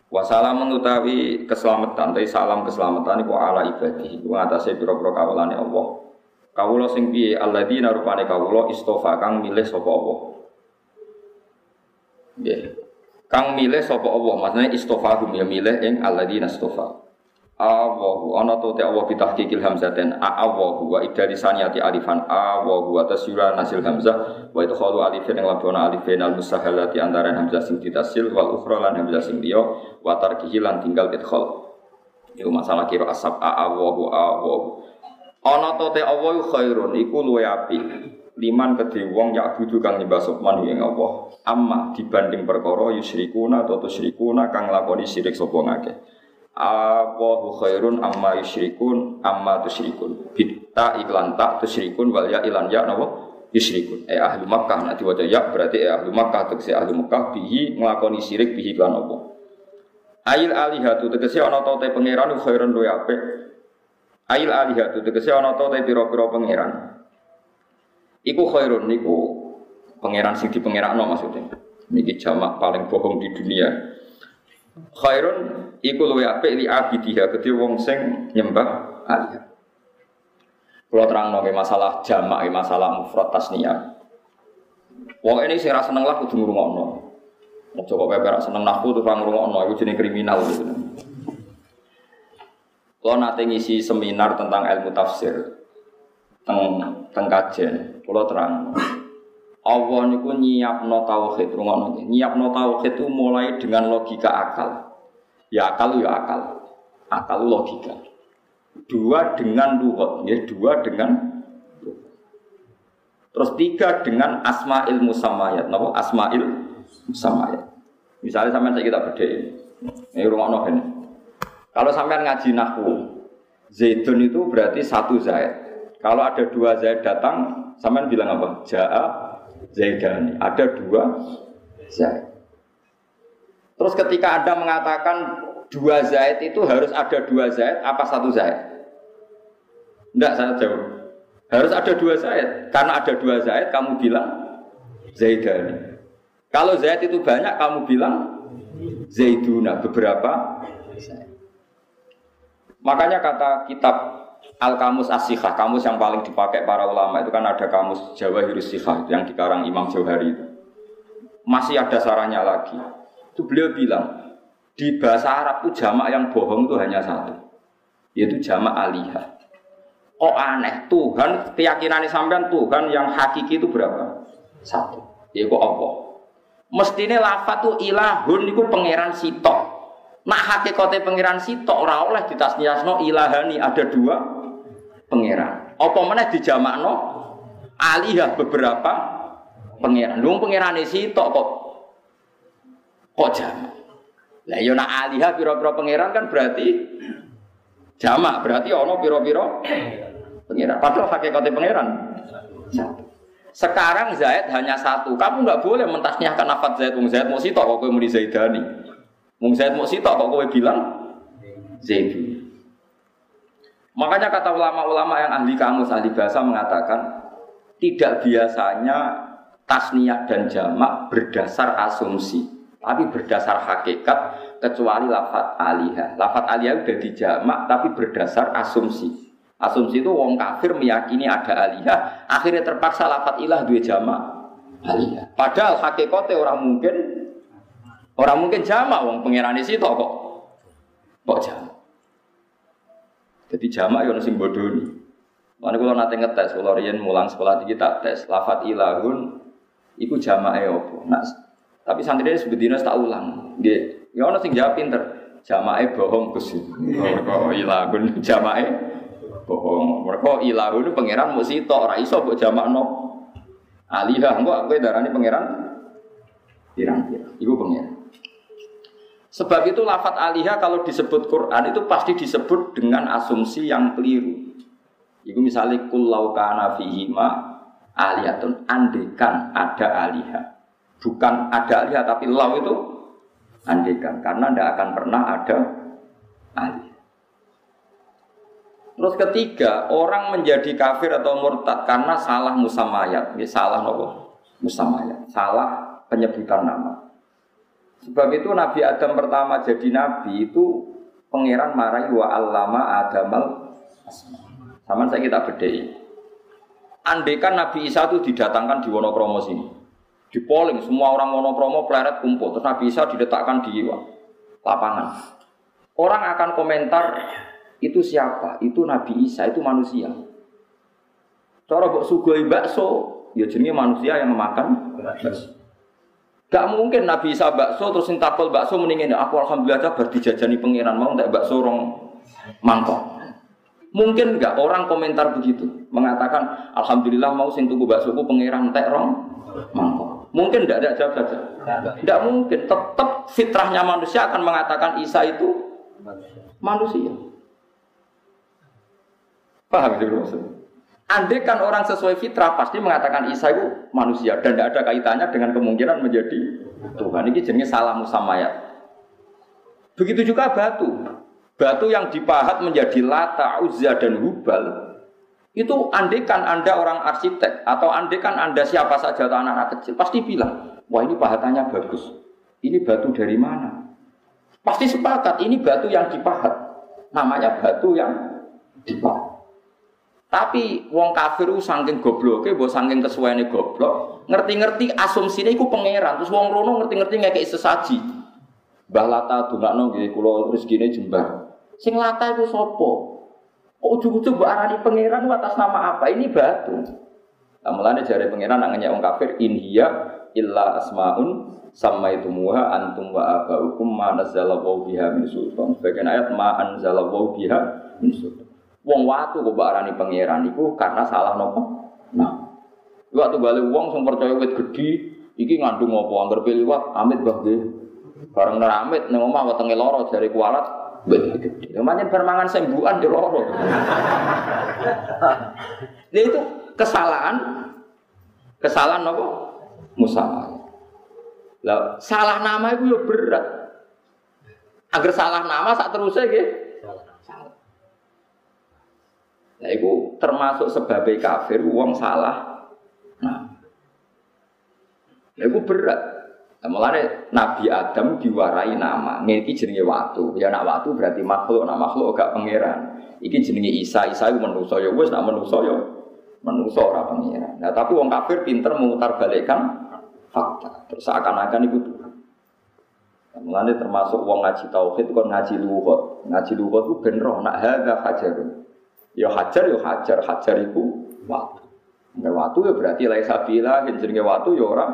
Wasalam utawi keselamatan, tapi salam keselamatan iku ala ibadi, iku ngatasé pira-pira kawulane Allah. Kawula sing piye? Alladzina rupane kawula istofa kang milih sapa Allah. Nggih. Kang milih sapa Allah, maksudnya istofahum ya milih ing alladzina istofa. Allahu ana to te Allah bitahqiqil hamzaten a Allahu wa idari saniyati alifan. Allahu wa tasyura nasil hamzah. Wa idkhalu alifin ing labona alifin al musahalati antara hamzah sing ditasil wal ukhra lan hamzah sing liya wa tarkihi lan tinggal idkhal. Iku masalah kira asab. Allahu Allahu. Ana to te Allah khairun iku luwe api liman kedhe wong yak budu kang nyembah sopman ing Allah amma dibanding perkara yusyrikuna atau tusyrikuna kang lakoni syirik sapa ngakeh Allahu khairun amma yusyrikun amma tusyrikun. Bitta iklan tak tusyrikun wal ya ilan ya napa yusyrikun. Eh ahli Makkah nanti diwaca ya berarti eh ahli Makkah tegese ahli Makkah bihi nglakoni syirik bihi lan apa. Ail alihatu tegese ana ta te pangeran khairun luwe apik. Ail alihatu tegese ana ta te pira-pira pangeran. Iku khairun niku pangeran sing dipangerakno maksudnya. Niki jamak paling bohong di dunia. Khairun iku luwe apik li abidiha kedhe wong sing nyembah alih. Kalau terang nongke masalah jamak, masalah mufrad tasniyah. Wong ini sing ra seneng lah kudu ngrungokno. Coba pepe ra seneng nahwu terus ora ngrungokno iku jenenge kriminal gitu. Kalau nanti ngisi seminar tentang ilmu tafsir, teng teng kajen, kalau terang. Allah niku nyiapno tauhid, rungokno. Nyiapno tauhid itu mulai dengan logika akal. Ya akal ya akal. Akal logika. Dua dengan luhut, ya dua dengan Terus tiga dengan asma'il musamayat. Napa? Asma'il musamayat. Misalnya sampai saya kita beda ini noh ini. Kalau sampai ngaji nahwu, Zaidun itu berarti satu Zaid. Kalau ada dua Zaid datang, sampai bilang apa? Ja'a Zaidani. Ada dua Zaid. Terus ketika Anda mengatakan dua Zaid itu harus ada dua Zaid, apa satu Zaid? Tidak, saya jawab. Harus ada dua Zaid. Karena ada dua Zaid, kamu bilang Zaidani. Kalau Zaid itu banyak, kamu bilang Zaiduna, beberapa Zaid. Makanya kata kitab Al Kamus As-Sikhah, kamus yang paling dipakai para ulama itu kan ada kamus Jawa Sikhah yang dikarang Imam Jauhari itu. Masih ada sarannya lagi. Itu beliau bilang, di bahasa Arab itu jamak yang bohong itu hanya satu, yaitu jamak alihah. Oh aneh, Tuhan, keyakinan sampean Tuhan yang hakiki itu berapa? Satu. Ya kok apa? Mestinya lafat tuh ilahun itu pangeran sitok. Nah hakikatnya pangeran sitok ora oleh ditasniasno ilahani ada dua pangeran. Apa mana dijamakno alihah beberapa pangeran. Lu pangeran sitok kok kok jamak. Lah yo nak alihah pira-pira pangeran kan berarti jamak, berarti ono pira-pira pangeran. Padahal hakikatnya pangeran satu. Sekarang Zaid hanya satu. Kamu nggak boleh mentasnyahkan nafat Zaid. Mung Zaid mau sitok kok kowe muni Zaidani. Mung Zaid mau sitok kok kowe bilang Zaidi. Makanya kata ulama-ulama yang ahli kamus, ahli bahasa mengatakan tidak biasanya tasniyah dan jamak berdasar asumsi, tapi berdasar hakikat kecuali lafat alihah. Lafat alihah udah dijamak tapi berdasar asumsi. Asumsi itu wong kafir meyakini ada alihah, akhirnya terpaksa lafat ilah dua jama alihah. Padahal hakikatnya orang mungkin orang mungkin jama wong pangeran itu kok kok jama. Jadi jama yo sing bodoni. Mana kalau nanti ngetes, kalau rian mulang sekolah tinggi tak tes, lafat ilahun, iku jama opo. Nah, tapi santri ini sebetulnya tak ulang. Dia, ya orang sing jawab pinter, jama bohong kusi. Oh, ilahun jama bohong. Mereka ilahu itu pangeran mesti tok ora iso mbok jamakno. Alihah engko aku darani pangeran pirang-pirang. Iku pangeran. Sebab itu lafat alihah kalau disebut Quran itu pasti disebut dengan asumsi yang keliru. Iku misalnya kullau kana fihima aliyatun andekan ada alihah. Bukan ada alihah tapi lau itu andekan karena tidak akan pernah ada alihah. Terus ketiga, orang menjadi kafir atau murtad karena salah musamayat. Salah nopo? Musamayat. Salah penyebutan nama. Sebab itu Nabi Adam pertama jadi nabi itu pangeran marahi wa allama adamal sama saya kita bedai. Andekan Nabi Isa itu didatangkan di Wonokromo sini. Di polling, semua orang Wonokromo pleret kumpul. Terus Nabi Isa diletakkan di lapangan. Orang akan komentar itu siapa? Itu Nabi Isa, itu manusia. Cara buat sugoi bakso, ya jenis manusia yang makan bakso. Gak mungkin Nabi Isa bakso terus takol bakso mendingin aku alhamdulillah aja berdijajani pangeran mau tak bakso rong mangkok. Mungkin enggak orang komentar begitu mengatakan alhamdulillah mau sing tuku bakso ku pangeran tek rong mangkok. Mungkin enggak ada jawab saja. Enggak mungkin. Tetap fitrahnya manusia akan mengatakan Isa itu manusia. Paham itu maksud? Andai kan orang sesuai fitrah pasti mengatakan Isa itu manusia dan tidak ada kaitannya dengan kemungkinan menjadi Tuhan. Ini jenis salah musamayat. Begitu juga batu. Batu yang dipahat menjadi lata, uzza, dan hubal itu andekan Anda orang arsitek atau andekan Anda siapa saja atau anak-anak kecil pasti bilang, wah ini pahatannya bagus. Ini batu dari mana? Pasti sepakat ini batu yang dipahat. Namanya batu yang dipahat. Tapi wong kafir ku saking gobloke, mbok saking kesuwene goblok, ngerti-ngerti asumsine iku pangeran. Terus wong rono ngerti-ngerti ngekeki sesaji. Mbah Lata dongakno nggih kula rezekine jembar. Sing Lata iku sapa? Kok ujug-ujug mbok arani pangeran atas nama apa? Ini batu. Mulane jare pangeran nak ngenyek wong kafir in hiya illa asmaun sama itu muha antum wa abaukum ma nazzala biha min sultan. Sebagian ayat ma anzala biha min sultan. Wong watu kok arani pangeran iku karena salah nopo. Nah, waktu balik wong sing percaya wit gedhi iki ngandung apa anggar liwat amit bah nggih. Bareng neramit ning omah wetenge lara jare kualat wit gedhi. Ya permangan sembuhan yo lara. Lha itu kesalahan kesalahan nopo? Musa. Lah salah nama itu yo berat. Agar salah nama sak terusnya nggih Nah, itu termasuk sebagai kafir, uang salah. Nah, nah itu berat. Nah, mulane Nabi Adam diwarai nama. Ini jenenge watu. Ya nak watu berarti makhluk, nak makhluk gak pangeran. Iki jenenge Isa, Isa itu manusa ya wis nak manusa ya manusa ora pangeran. Nah, tapi wong kafir pinter memutar balikkan fakta. Terus seakan-akan itu Tuhan. Nah, mulane termasuk wong ngaji tauhid kon ngaji luhut. Ngaji luhut itu ben roh nak hadza hajar. Ya hajar ya hajar, hajar itu watu. Nah, watu ya berarti laisa bila jenenge watu ya ora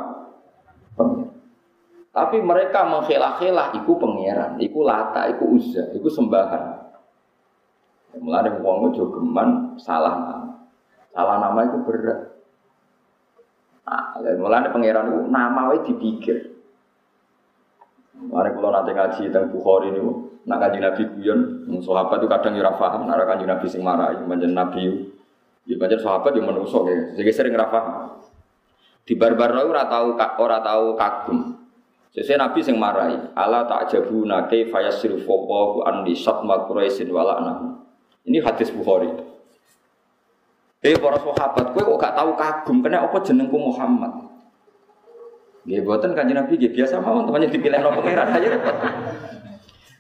pangeran. Tapi mereka menghelah-helah iku pangeran, iku lata, iku uzza, iku sembahan. Mulane wong ojo geman salah nama. Salah nama itu berat. Nah, mulane pangeran itu nama wae dipikir. Mari kalau nanti ngaji tentang Bukhari ini, nak kaji Nabi guyon, sahabat itu kadang ora paham, nak kaji Nabi sing marah, manjen Nabi, ya manjen sahabat yang menusuk ya, jadi sering ora paham. Di barbar ora tahu ora tahu kagum, Sesuai Nabi sing marai, ala ta'jabuna kaifa yasrifu Allahu an li satma Quraisyin wa Ini hadis Bukhari. Eh para sahabat, kowe kok gak tahu kagum kena apa jenengku Muhammad? Nggih boten Kanjeng Nabi nggih biasa mawon temannya dipilih no pangeran aja repot.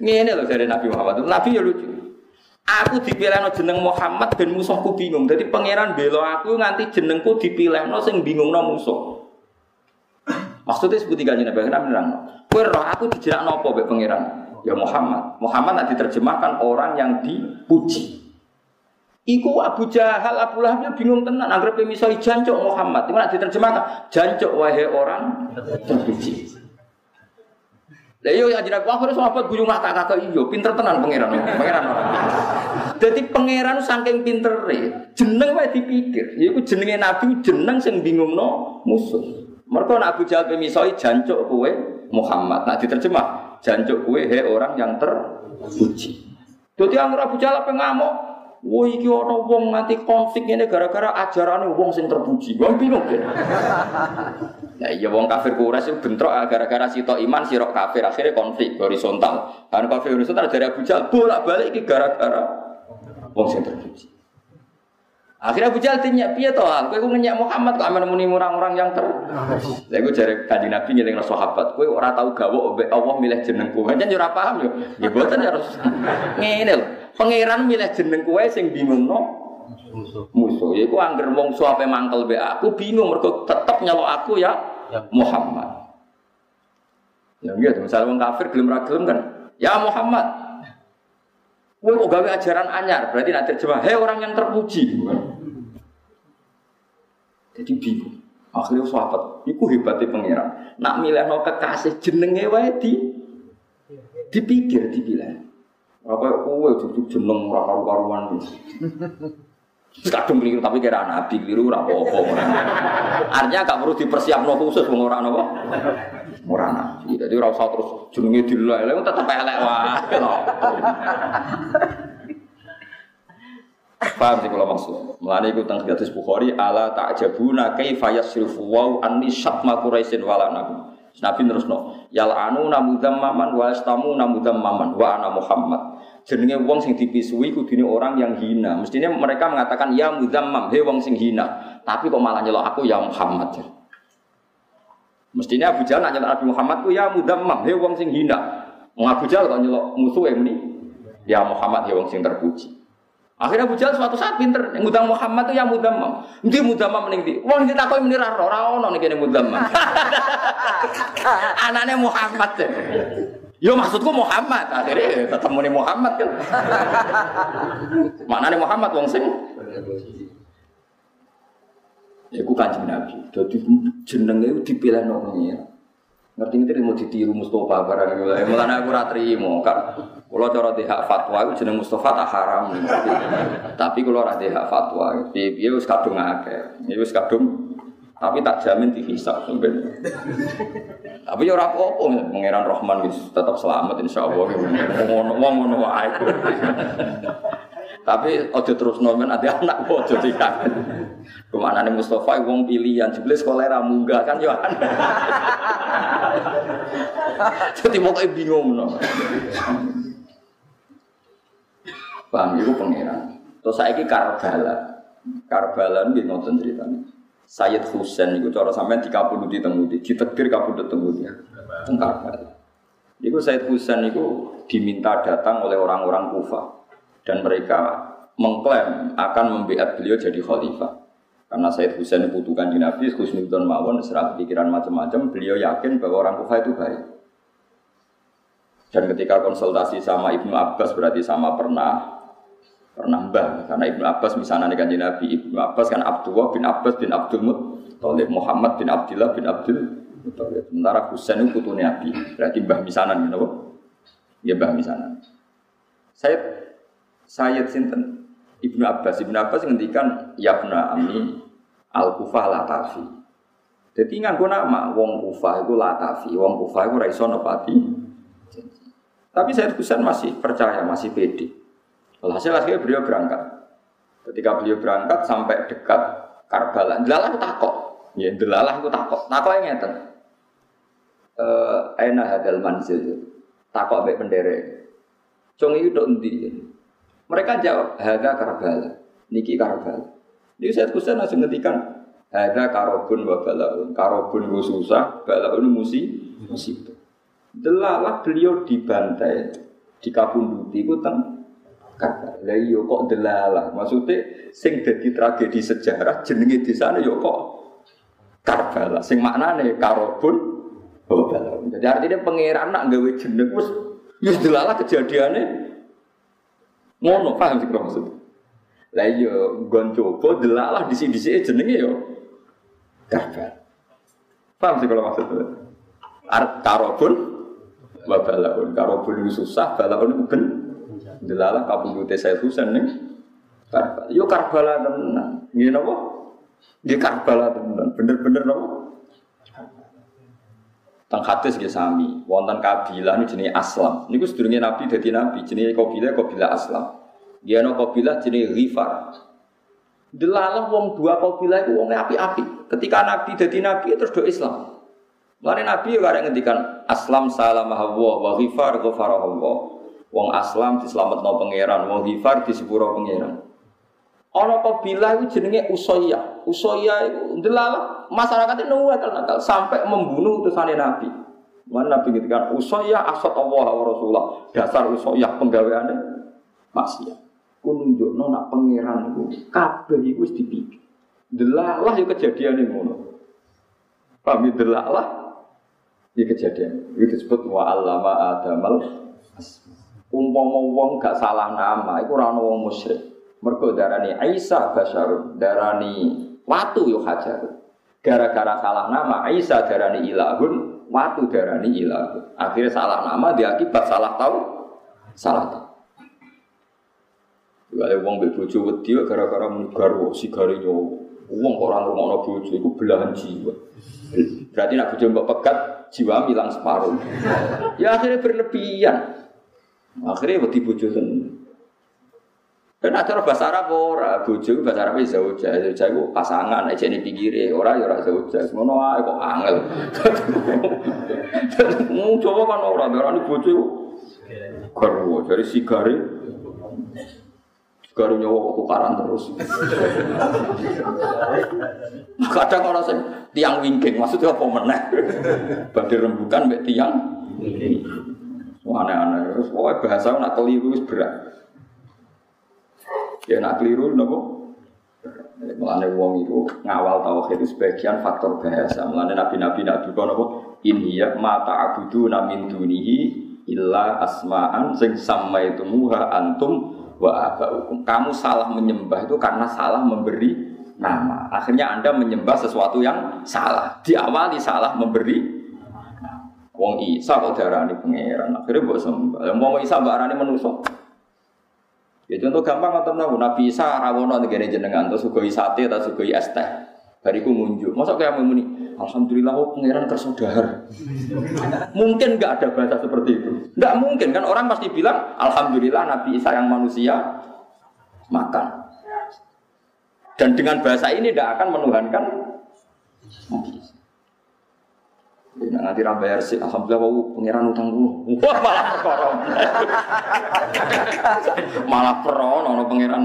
Ngene lho dari Nabi Muhammad. Nabi ya lucu. Aku dipilih no jeneng Muhammad dan musuhku bingung. Jadi pangeran belo aku nganti jenengku dipilih no sing bingung no musuh. Maksudnya seperti kanjeng Nabi kenapa bilang, kue roh aku dijerak nopo be pangeran. Ya Muhammad. Muhammad nanti diterjemahkan orang yang dipuji. Iku Abu Jahal, Abu Lahab ya bingung tenan. Agar misalnya jancok Muhammad. Gimana diterjemahkan? Jancok wahai orang terpuji. Lah yo ya Nabi akhirnya sahabat guyung mata kakak iyo, pinter tenan pangeran. Pangeran. Jadi pangeran saking pintere, jeneng wae dipikir. Iku jenenge Nabi jeneng sing bingungno musuh. Mereka nak Abu Jahal pemisoi jancuk kue Muhammad. Nak diterjemah jancuk kue he orang yang terpuji. Jadi yang Abu Jahal apa ngamuk? Wah iki ana wong nganti konflik ini gara-gara ajaran wong sing terpuji. Wong bingung ya. Nah iya wong kafir Quraisy itu bentrok gara-gara sitok iman sirok kafir akhirnya konflik horizontal. Kan kafir horizontal dari Abu Jahal bolak-balik iki gara-gara wong sing terpuji. Akhirnya Abu Jahal tanya, piye toh? Kowe ku ngenyak Muhammad kok amen muni orang-orang yang ter. Lha iku jare Kanjeng Nabi nyeling sahabat, kowe ora tau gawe Allah milih jenengku. Kan yo ora paham yo. Ya boten harus ngene lho. Pangeran milih jeneng kowe sing bingungno musuh. Musuh. Iku angger wong suape mangkel be aku bingung mergo tetep nyelok aku ya, ya. Muhammad. Ya gitu, misalnya wong kafir gelem ra gelem kan, ya Muhammad. Kowe kok gawe ajaran anyar, berarti nanti terjemah, hei orang yang terpuji. Jadi bingung. Akhirnya sahabat, itu hebatnya pangeran. Nak milih no kekasih jenenge wae di dipikir dipilih. Apa kowe cucuk jeneng ora karu-karuan. Kadung keliru tapi kira nabi keliru ora apa-apa. Artinya gak perlu dipersiapno khusus wong ora napa. Ora nabi. Jadi ora usah terus jenenge dilelek tetep elek wae. Paham sih kalau maksud. Mulane iku teng hadis Bukhari ala ta'jabuna kaifa yasrifu wa anni syatma quraisin wala nabi. Nabi terusno, yal anu namudam maman wa istamu namudam maman wa ana Muhammad. Jenenge wong sing dipisui kudune orang yang hina. Mestinya mereka mengatakan ya mudammam, he wong sing hina. Tapi kok malah nyelok aku ya Muhammad. Mestinya Abu Jahal nanya Nabi Muhammad ku ya mudammam, he wong sing hina. Wong Abu Jahal kok nyelok musuh ini ya Muhammad he wong sing terpuji. Akhirnya Abu Jahal suatu saat pinter, yang ngundang Muhammad itu yang mudamam. Nanti mudamam ning ndi? Wong ditakoni muni ra ora ono ning kene mudamam. Anaknya Muhammad. Yo maksudku Muhammad. Akhirnya tetap muni Muhammad kan. Mana nih Muhammad wong sing? Ya ku kanjeng Nabi. Dadi jenenge dipilih nang Ngerti ngerti mau ditiru Mustafa barang itu. Mulane aku ora trimo kan. Kalau cara hak fatwa itu jeneng Mustafa tak haram. Tapi kalau di hak fatwa, piye wis kadung akeh. Ya wis kadung tapi tak jamin dihisab sampean. Tapi ya ora apa-apa, Pangeran Rahman wis tetap selamat insyaallah. Ngono ngono wae. Tapi ojo terus nomen ada anak ojo tidak. Ke mana nih Mustafa wong pilihan, jebule sekolah ra munggah kan yo aneh. Jadi mau kayak bingung no. Paham itu pangeran. Terus saya ini Karbala. Karbala ini nonton ceritanya. Sayyid Husain itu cara sampai di kapundut di temudi, di tegir kapundut temudi. teng Karbala. Iku Said Husain itu diminta datang oleh orang-orang Kufa dan mereka mengklaim akan membiat beliau jadi khalifah. Karena Said Husain butuhkan di Nabi, Husnudon Mawon, serah pikiran macam-macam, beliau yakin bahwa orang Kufa itu baik. Dan ketika konsultasi sama Ibnu Abbas berarti sama pernah pernah mbah. Karena Ibnu Abbas misalnya kanji Nabi Ibnu Abbas kan Abdullah bin Abbas bin Abdul Muttalib Muhammad bin Abdullah bin Abdul Muttalib. Sementara Husain itu putunya Nabi. Berarti mbah misanan gitu ya mbah misanan. Saya Sayyid Sinten? Ibnu Abbas. Ibnu Abbas ngendikan ya pernah ami al kufah latafi jadi nganggo nama wong kufah itu latafi wong kufah itu raiso nepati tapi saya Husain masih percaya masih pede. Hasil akhirnya beliau berangkat. Ketika beliau berangkat sampai dekat Karbala. Delalah takok. Ya delalah itu takok. Takok yang ngeten. Eh enak hadal manzil? Takok ambek pendere Cung itu endi mereka jawab, Hada Karbala. Niki Karbala. Ini saya Husain langsung ngetikan, Hada karobun wa balaun. Karobun gue susah, balaun musi, musibah. Delalah beliau dibantai, dikabunduti itu teng Karbala. Lah iya kok delalah. Maksudnya sing dadi tragedi sejarah jenenge di sana yo kok Karbala. Sing maknane karobun balaun. Jadi artinya pangeran nak gawe jeneng wis wis delalah kejadiannya Ngono paham sih kalau maksud. Lah iya gon coba di sini sini jenenge yo. Karbal. Paham sih kalau maksud. Art karobun wa balakun. Karobun susah, balakun itu ben. Delalah kabudute saya susah nih. Karbal. Yo Karbala tenan. Ngene napa? Nggih Karbala tenan. Bener-bener napa? Tang hadis nggih sami, wonten kabilah ini jenis Aslam. Niku sedurunge Nabi dadi nabi, jenis kabilah kabilah Aslam. Dia no kabilah jenis Ghifar. Delalah wong dua kabilah itu wongnya api-api. Ketika Nabi dadi nabi terus do Islam. Lalu Nabi juga ada ngendikan Aslam salam hawa wa Ghifar ghafara Allah. Wong Aslam no pangeran, wong Ghifar disepuro pangeran. Ono kabilah itu jenenge Usoya. Usoya itu delalah masyarakat itu nakal nakal sampai membunuh utusan Nabi. Mana Nabi ngintikan Usoya asat Allah wa Rasulullah. Dasar Usoya penggaweannya maksiat. Ku nunjuk nona pangeran itu kabeh itu wis dipikir. Delalah ya kejadian ini ngono. Paham ya? delalah ya kejadian. Itu disebut wa allama adamal umpama wong gak salah nama iku ora wong musyrik. Mergo darani Aisyah basyarun, darani watu yo hajar. Gara-gara salah nama Aisyah darani ilahun, watu darani ilahun. Akhirnya salah nama diakibat salah tahu, salah tahu. Kalau wong mbek bojo wedi gara-gara garwa sigare nyowo. Wong kok ora ngono bojo iku belahan jiwa. Berarti nak bojo pegat jiwa hilang separuh. Ya akhirnya berlebihan. Akhirnya wedi bojo tenan. Dan ada bahasa Arab ora, bojo bahasa Arab zauja, zauja itu pasangan aja ini pinggire, ora ya ora zauja, ngono wae kok angel. Mau coba kan ora, darani bojo itu garwo, dari sigare Garu nyawa kok tukaran terus. Kadang orang sing tiang wingking, maksudnya apa meneh? Badhe rembukan mbek tiang. Aneh-aneh, terus pokoknya bahasa nak keliru berat. Ya nak keliru nopo. Mulane wong itu ngawal tauhid itu sebagian faktor bahasa. Mulane nabi-nabi nabi kok nopo ya mata abudu namin dunihi illa asma'an sing muha antum wa abaukum. Kamu salah menyembah itu karena salah memberi nama. Akhirnya Anda menyembah sesuatu yang salah. Diawali salah memberi Wong Isa kok darani pangeran. Akhirnya mbok sembah. Wong Isa mbok arani manusa. Ya contoh gampang atau nabi Nabi Isa rawono negara jenengan atau sugoi sate atau sugoi es teh. Bariku munjuk. Masa kayak muni, Alhamdulillah oh pangeran kersodar. mungkin nggak ada bahasa seperti itu. Nggak mungkin kan orang pasti bilang Alhamdulillah Nabi Isa yang manusia makan. Dan dengan bahasa ini tidak akan menuhankan Nabi. Nah, nanti ra bayar alhamdulillah wau pangeran utang dulu. Wah, malah perkara. malah peron ono pangeran.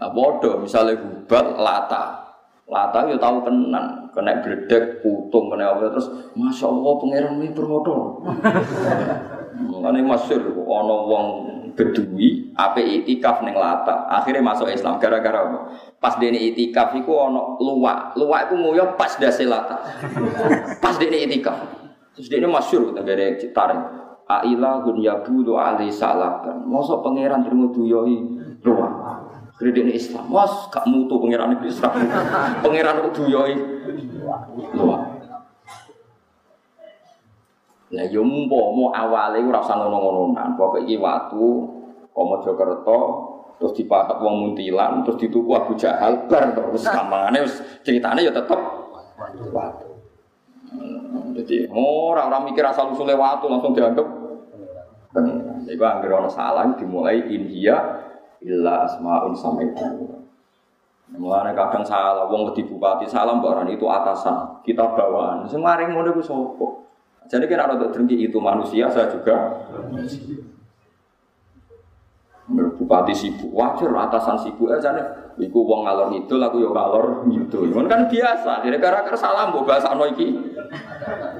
Nah, bodoh misalnya gubat lata. Lata yo tahu tenan. kena bledek, utung kena apa terus Masya Allah pangeran ini bermodal. Mulane masyhur ana wong Bedui ape itikaf ning Lata. Akhirnya masuk Islam gara-gara apa? Pas dene itikaf iku ana luwak. Luwak iku nguyuh pas dase Lata. Pas dene itikaf. Terus dene masyhur tenggene citaring. Ailahun yabudu alai salaban. Mosok pangeran terima duyohi luwak. Kredit Islam, mas gak mutu pangeran Islam, pangeran duyoi luwak. Lah yo mau awale ora usah ngono-ngononan. Pokoke iki watu Mojokerto terus dipakat wong muntilan terus dituku Abu Jahal bar terus kamangane wis critane ya tetep watu. Jadi ora ora mikir asal usule watu langsung dianggap. Jadi anggere ana salah dimulai inhiya illa asmaun samaitu. Mulane kadang salah wong di bupati salah mbak itu atasan, kita bawaan. Sing maring ngono ku sapa? Jadi kan ada dengki itu manusia, saya juga Bupati sibuk, wajar atasan sibuk aja nih. Iku wong ngalor itu, aku yo ngalor gitu. kan biasa. Jadi gara-gara salah mau bahasa ano iki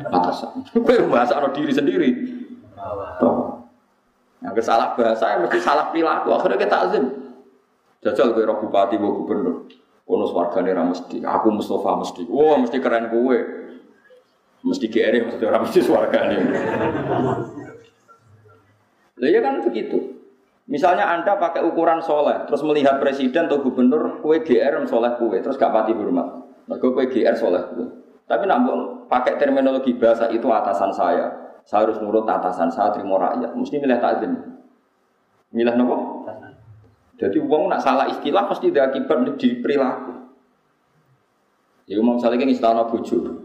atasan. Bahasa ano diri sendiri. Yang kesalah bahasa mesti salah perilaku. Akhirnya kita azim. Jajal kue bupati, gue gubernur. Ono swargane ra mesti. Aku Mustafa mesti. Wah, mesti keren gue. Mesti GR mesti orang mesti swargane. Lah ya kan begitu. Misalnya Anda pakai ukuran soleh, terus melihat presiden atau gubernur, kue GR soleh kue, terus gak pati hormat. Mereka kue GR soleh kue. Tapi namun pakai terminologi bahasa itu atasan saya. Saya harus nurut atasan saya, terima rakyat. Mesti milih takzim. Milih nopo? Jadi uang nak salah istilah pasti ada akibat di perilaku. Ya mau misalnya ini istana bojo.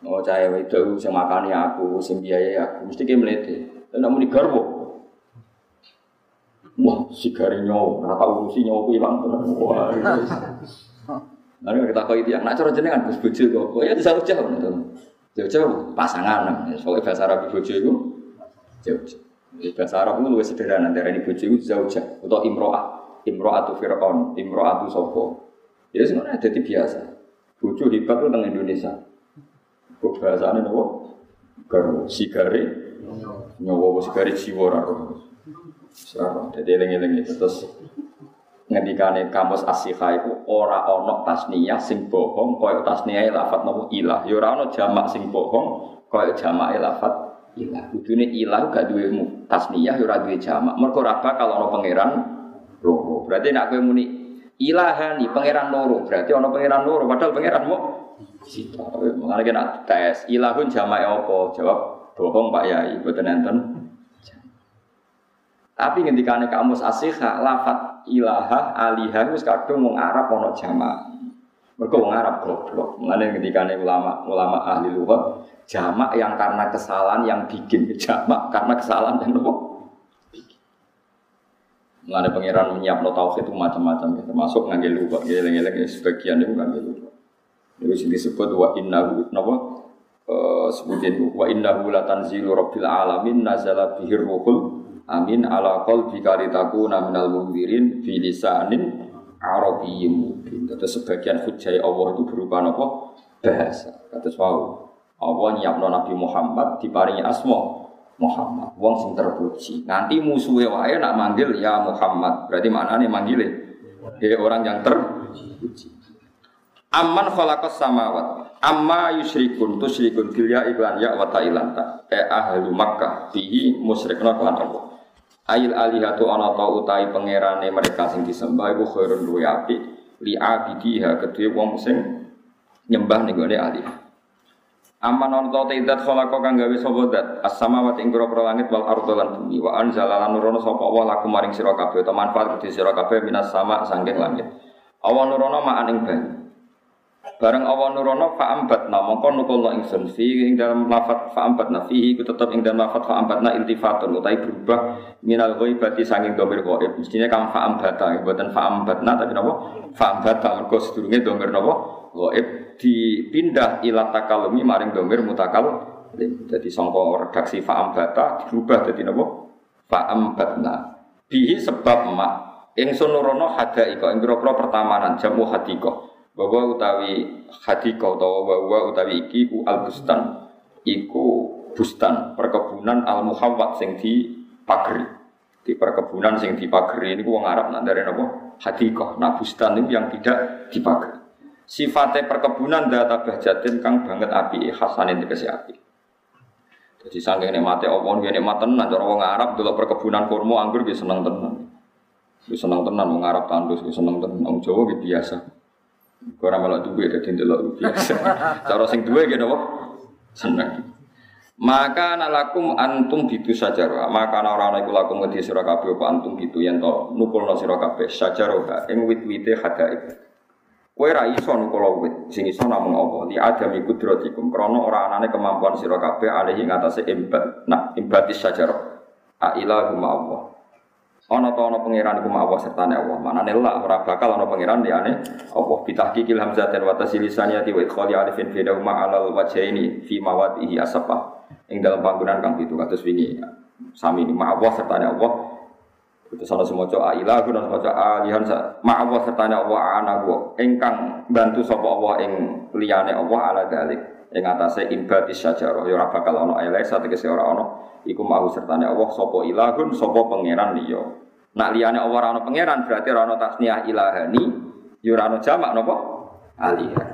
Oh cahaya itu sing makani aku, sing biayai aku, mesti kayak melete. Dan namun digarwo. Wah, si gari nyawa, rata urusi nyawa ku hilang tenan. Wah. Lalu kita kau itu yang nak cara jenengan Gus bojo kok. Oh ya jauh jauh Jauh-jauh pasangan. Soalnya bahasa Arab bojo itu jauh-jauh. Bahasa Arab itu lebih sederhana dari ini bojo itu jauh jauh atau imroah imro'atu fir'aun, imro'atu sopo. Ya sebenarnya jadi biasa. Bojo hebat itu tentang Indonesia. Kok bahasanya nopo? Garo sigari, nyawa sigari jiwa raro. Sarah, jadi eling-eling terus ngendikane kamus asyiha itu ora ono tasniyah sing bohong kaya tasniyah lafat nopo ilah. Ya ora ono jamak sing bohong kaya jamak lafat ilah. Kudune ilah gak duwe tasniyah ya ora duwe jamak. Mergo ora bakal ono pangeran loro. Berarti nak kowe muni ilahani pangeran loro, berarti ana pangeran loro padahal pangeran mau Mengenai kena tes ilahun jamae apa? Jawab bohong Pak Yai, boten enten. Tapi ngendikane kamus asihha lafat ilaha aliha wis kadung wong Arab ana jamak. Mergo wong Arab goblok. Mengenai ngendikane ulama ulama ahli lughah jamak yang karena kesalahan yang bikin jamak karena kesalahan yang nopo Mengenai pangeran menyiap no tauhid itu macam-macam, termasuk ngambil lupa, geleng-geleng ya, sebagian itu ngambil lupa. Itu sih disebut wa innahu napa uh, sebutin wa innahu la tanzilu rabbil alamin nazala bihi ruhul amin ala qalbi kalitakuna minal mundirin fi lisanin arabiyyin. Terus sebagian hujjah Allah itu berupa napa bahasa. Kata wow. Allah nyiapno Nabi Muhammad diparingi asma Muhammad. Wong sing terpuji. Nanti musuhnya wae nak manggil ya Muhammad. Berarti mana nih manggilnya? Ya orang yang terpuji. Amman khalaqas samawat. Amma yusyrikun tusyrikun bil ya iklan ya wa ta'ilan ta. E ahlu Makkah bihi musyrikna kan Allah. Ail alihatu ana ta utai pangerane mereka sing disembah iku khairun luwe apik li abidiha kedue wong sing nyembah ning gone alihah. Aman on to tidak kholako kang gawe sapa dat as-samawati ing pira langit wal ardo lan bumi wa anzala lan nurono sapa Allah laku maring sira kabeh utawa manfaat kedhi sira kabeh minas sama saking langit. Allah nurono ma'an ing banyu. Bareng Allah nurono fa'ambatna mongko nukulna ingsun fi ing dalam lafat fa'ambatna fihi ku tetep ing dalam lafat fa'ambatna iltifatun utai berubah minal ghaibati saking domir ghaib. Mestinya kang fa'ambata mboten fa'ambatna tapi napa? Fa'ambata mergo sedurunge domir napa? Ghaib. Dipindah ila takalumi maring domir mutakal jadi songko redaksi fa'ambata dirubah jadi napa? Fa'ambatna bihi sebab mak ing sunurono hadaika ing pira pertamanan jamu hadiko Bahwa utawi hadika utawa bahwa utawi iki ku al bustan. Iku bustan perkebunan al muhawwat sing di pagri. Di perkebunan sing di pagri ini wong Arab nak dari napa? Hadikah. Nah bustan itu yang tidak dipagri. Sifatnya perkebunan data bahjatin kang banget api hasanin dikasih api. Jadi saking nikmate Allah nggih nikmat tenan cara wong Arab delok perkebunan kurma anggur nggih seneng tenan. Wis seneng tenan wong Arab tandus wis seneng tenan wong Jawa biasa. Ora melok duwe dadi ndelok biasa. Cara sing duwe nggih napa? Seneng. Maka nalakum antum gitu saja Maka orang iku lakum ngedi sira kabeh apa antum gitu yen to nukulno sira kabeh sajaroha ing wit-wite hadaib. Kowe ra iso nukul wit, sing iso namung Allah. Li adami kudratikum krana ora anane kemampuan sira kabeh alih ing atase imbat. Nah, imbatis sajarah. A ilahu ma Allah. Ana ta ana pangeran iku ma Allah sertane Allah. Manane la ora bakal ana pangeran liyane Allah. Bitahqiqil hamzatin wa tasilisaniyati wa idkhali alifin fi dawma alal wajhaini fi mawadihi asapa. Ing dalam panggonan kang pitu kados wingi. Sami ni ma Allah sertane Allah itu salah ilah, dan semua coba alihan ma'awa serta Allah anahu engkang bantu sopo Allah ing liyane Allah ala dalik ing atase imbatis sajarah ya ora bakal ana elek sategese ora ana iku mau sertane Allah sapa ilahun sapa pangeran liya. Nak liyane Allah ora pangeran berarti ora ana tasniah ilahani. Ya ora jamak napa? Alihah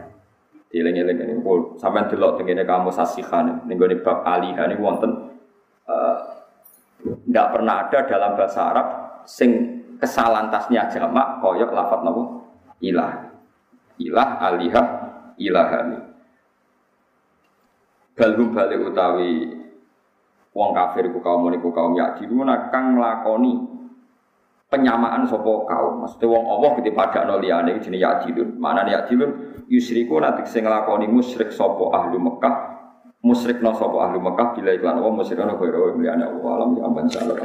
dieling-eling ini. Pun sampean delok tengene kamu sasihan ning gone bab alihah niku wonten tidak pernah ada dalam bahasa Arab sing kesalahan tasnya jamak koyok lafat nopo ilah. Ilah alihah ilahani balhum balik utawi wong kafir ku kaum niku kaum yakdiluna kang nglakoni penyamaan sopo kaum. Maksudnya wong Allah gede pada no liyane jenenge yakdilun mana yakdilun yusriku nanti sing nglakoni musyrik sopo ahli Mekah musyrik no sopo ahli Mekah bila iklan Allah musyrik no kaya Allah. Alam ya amban salah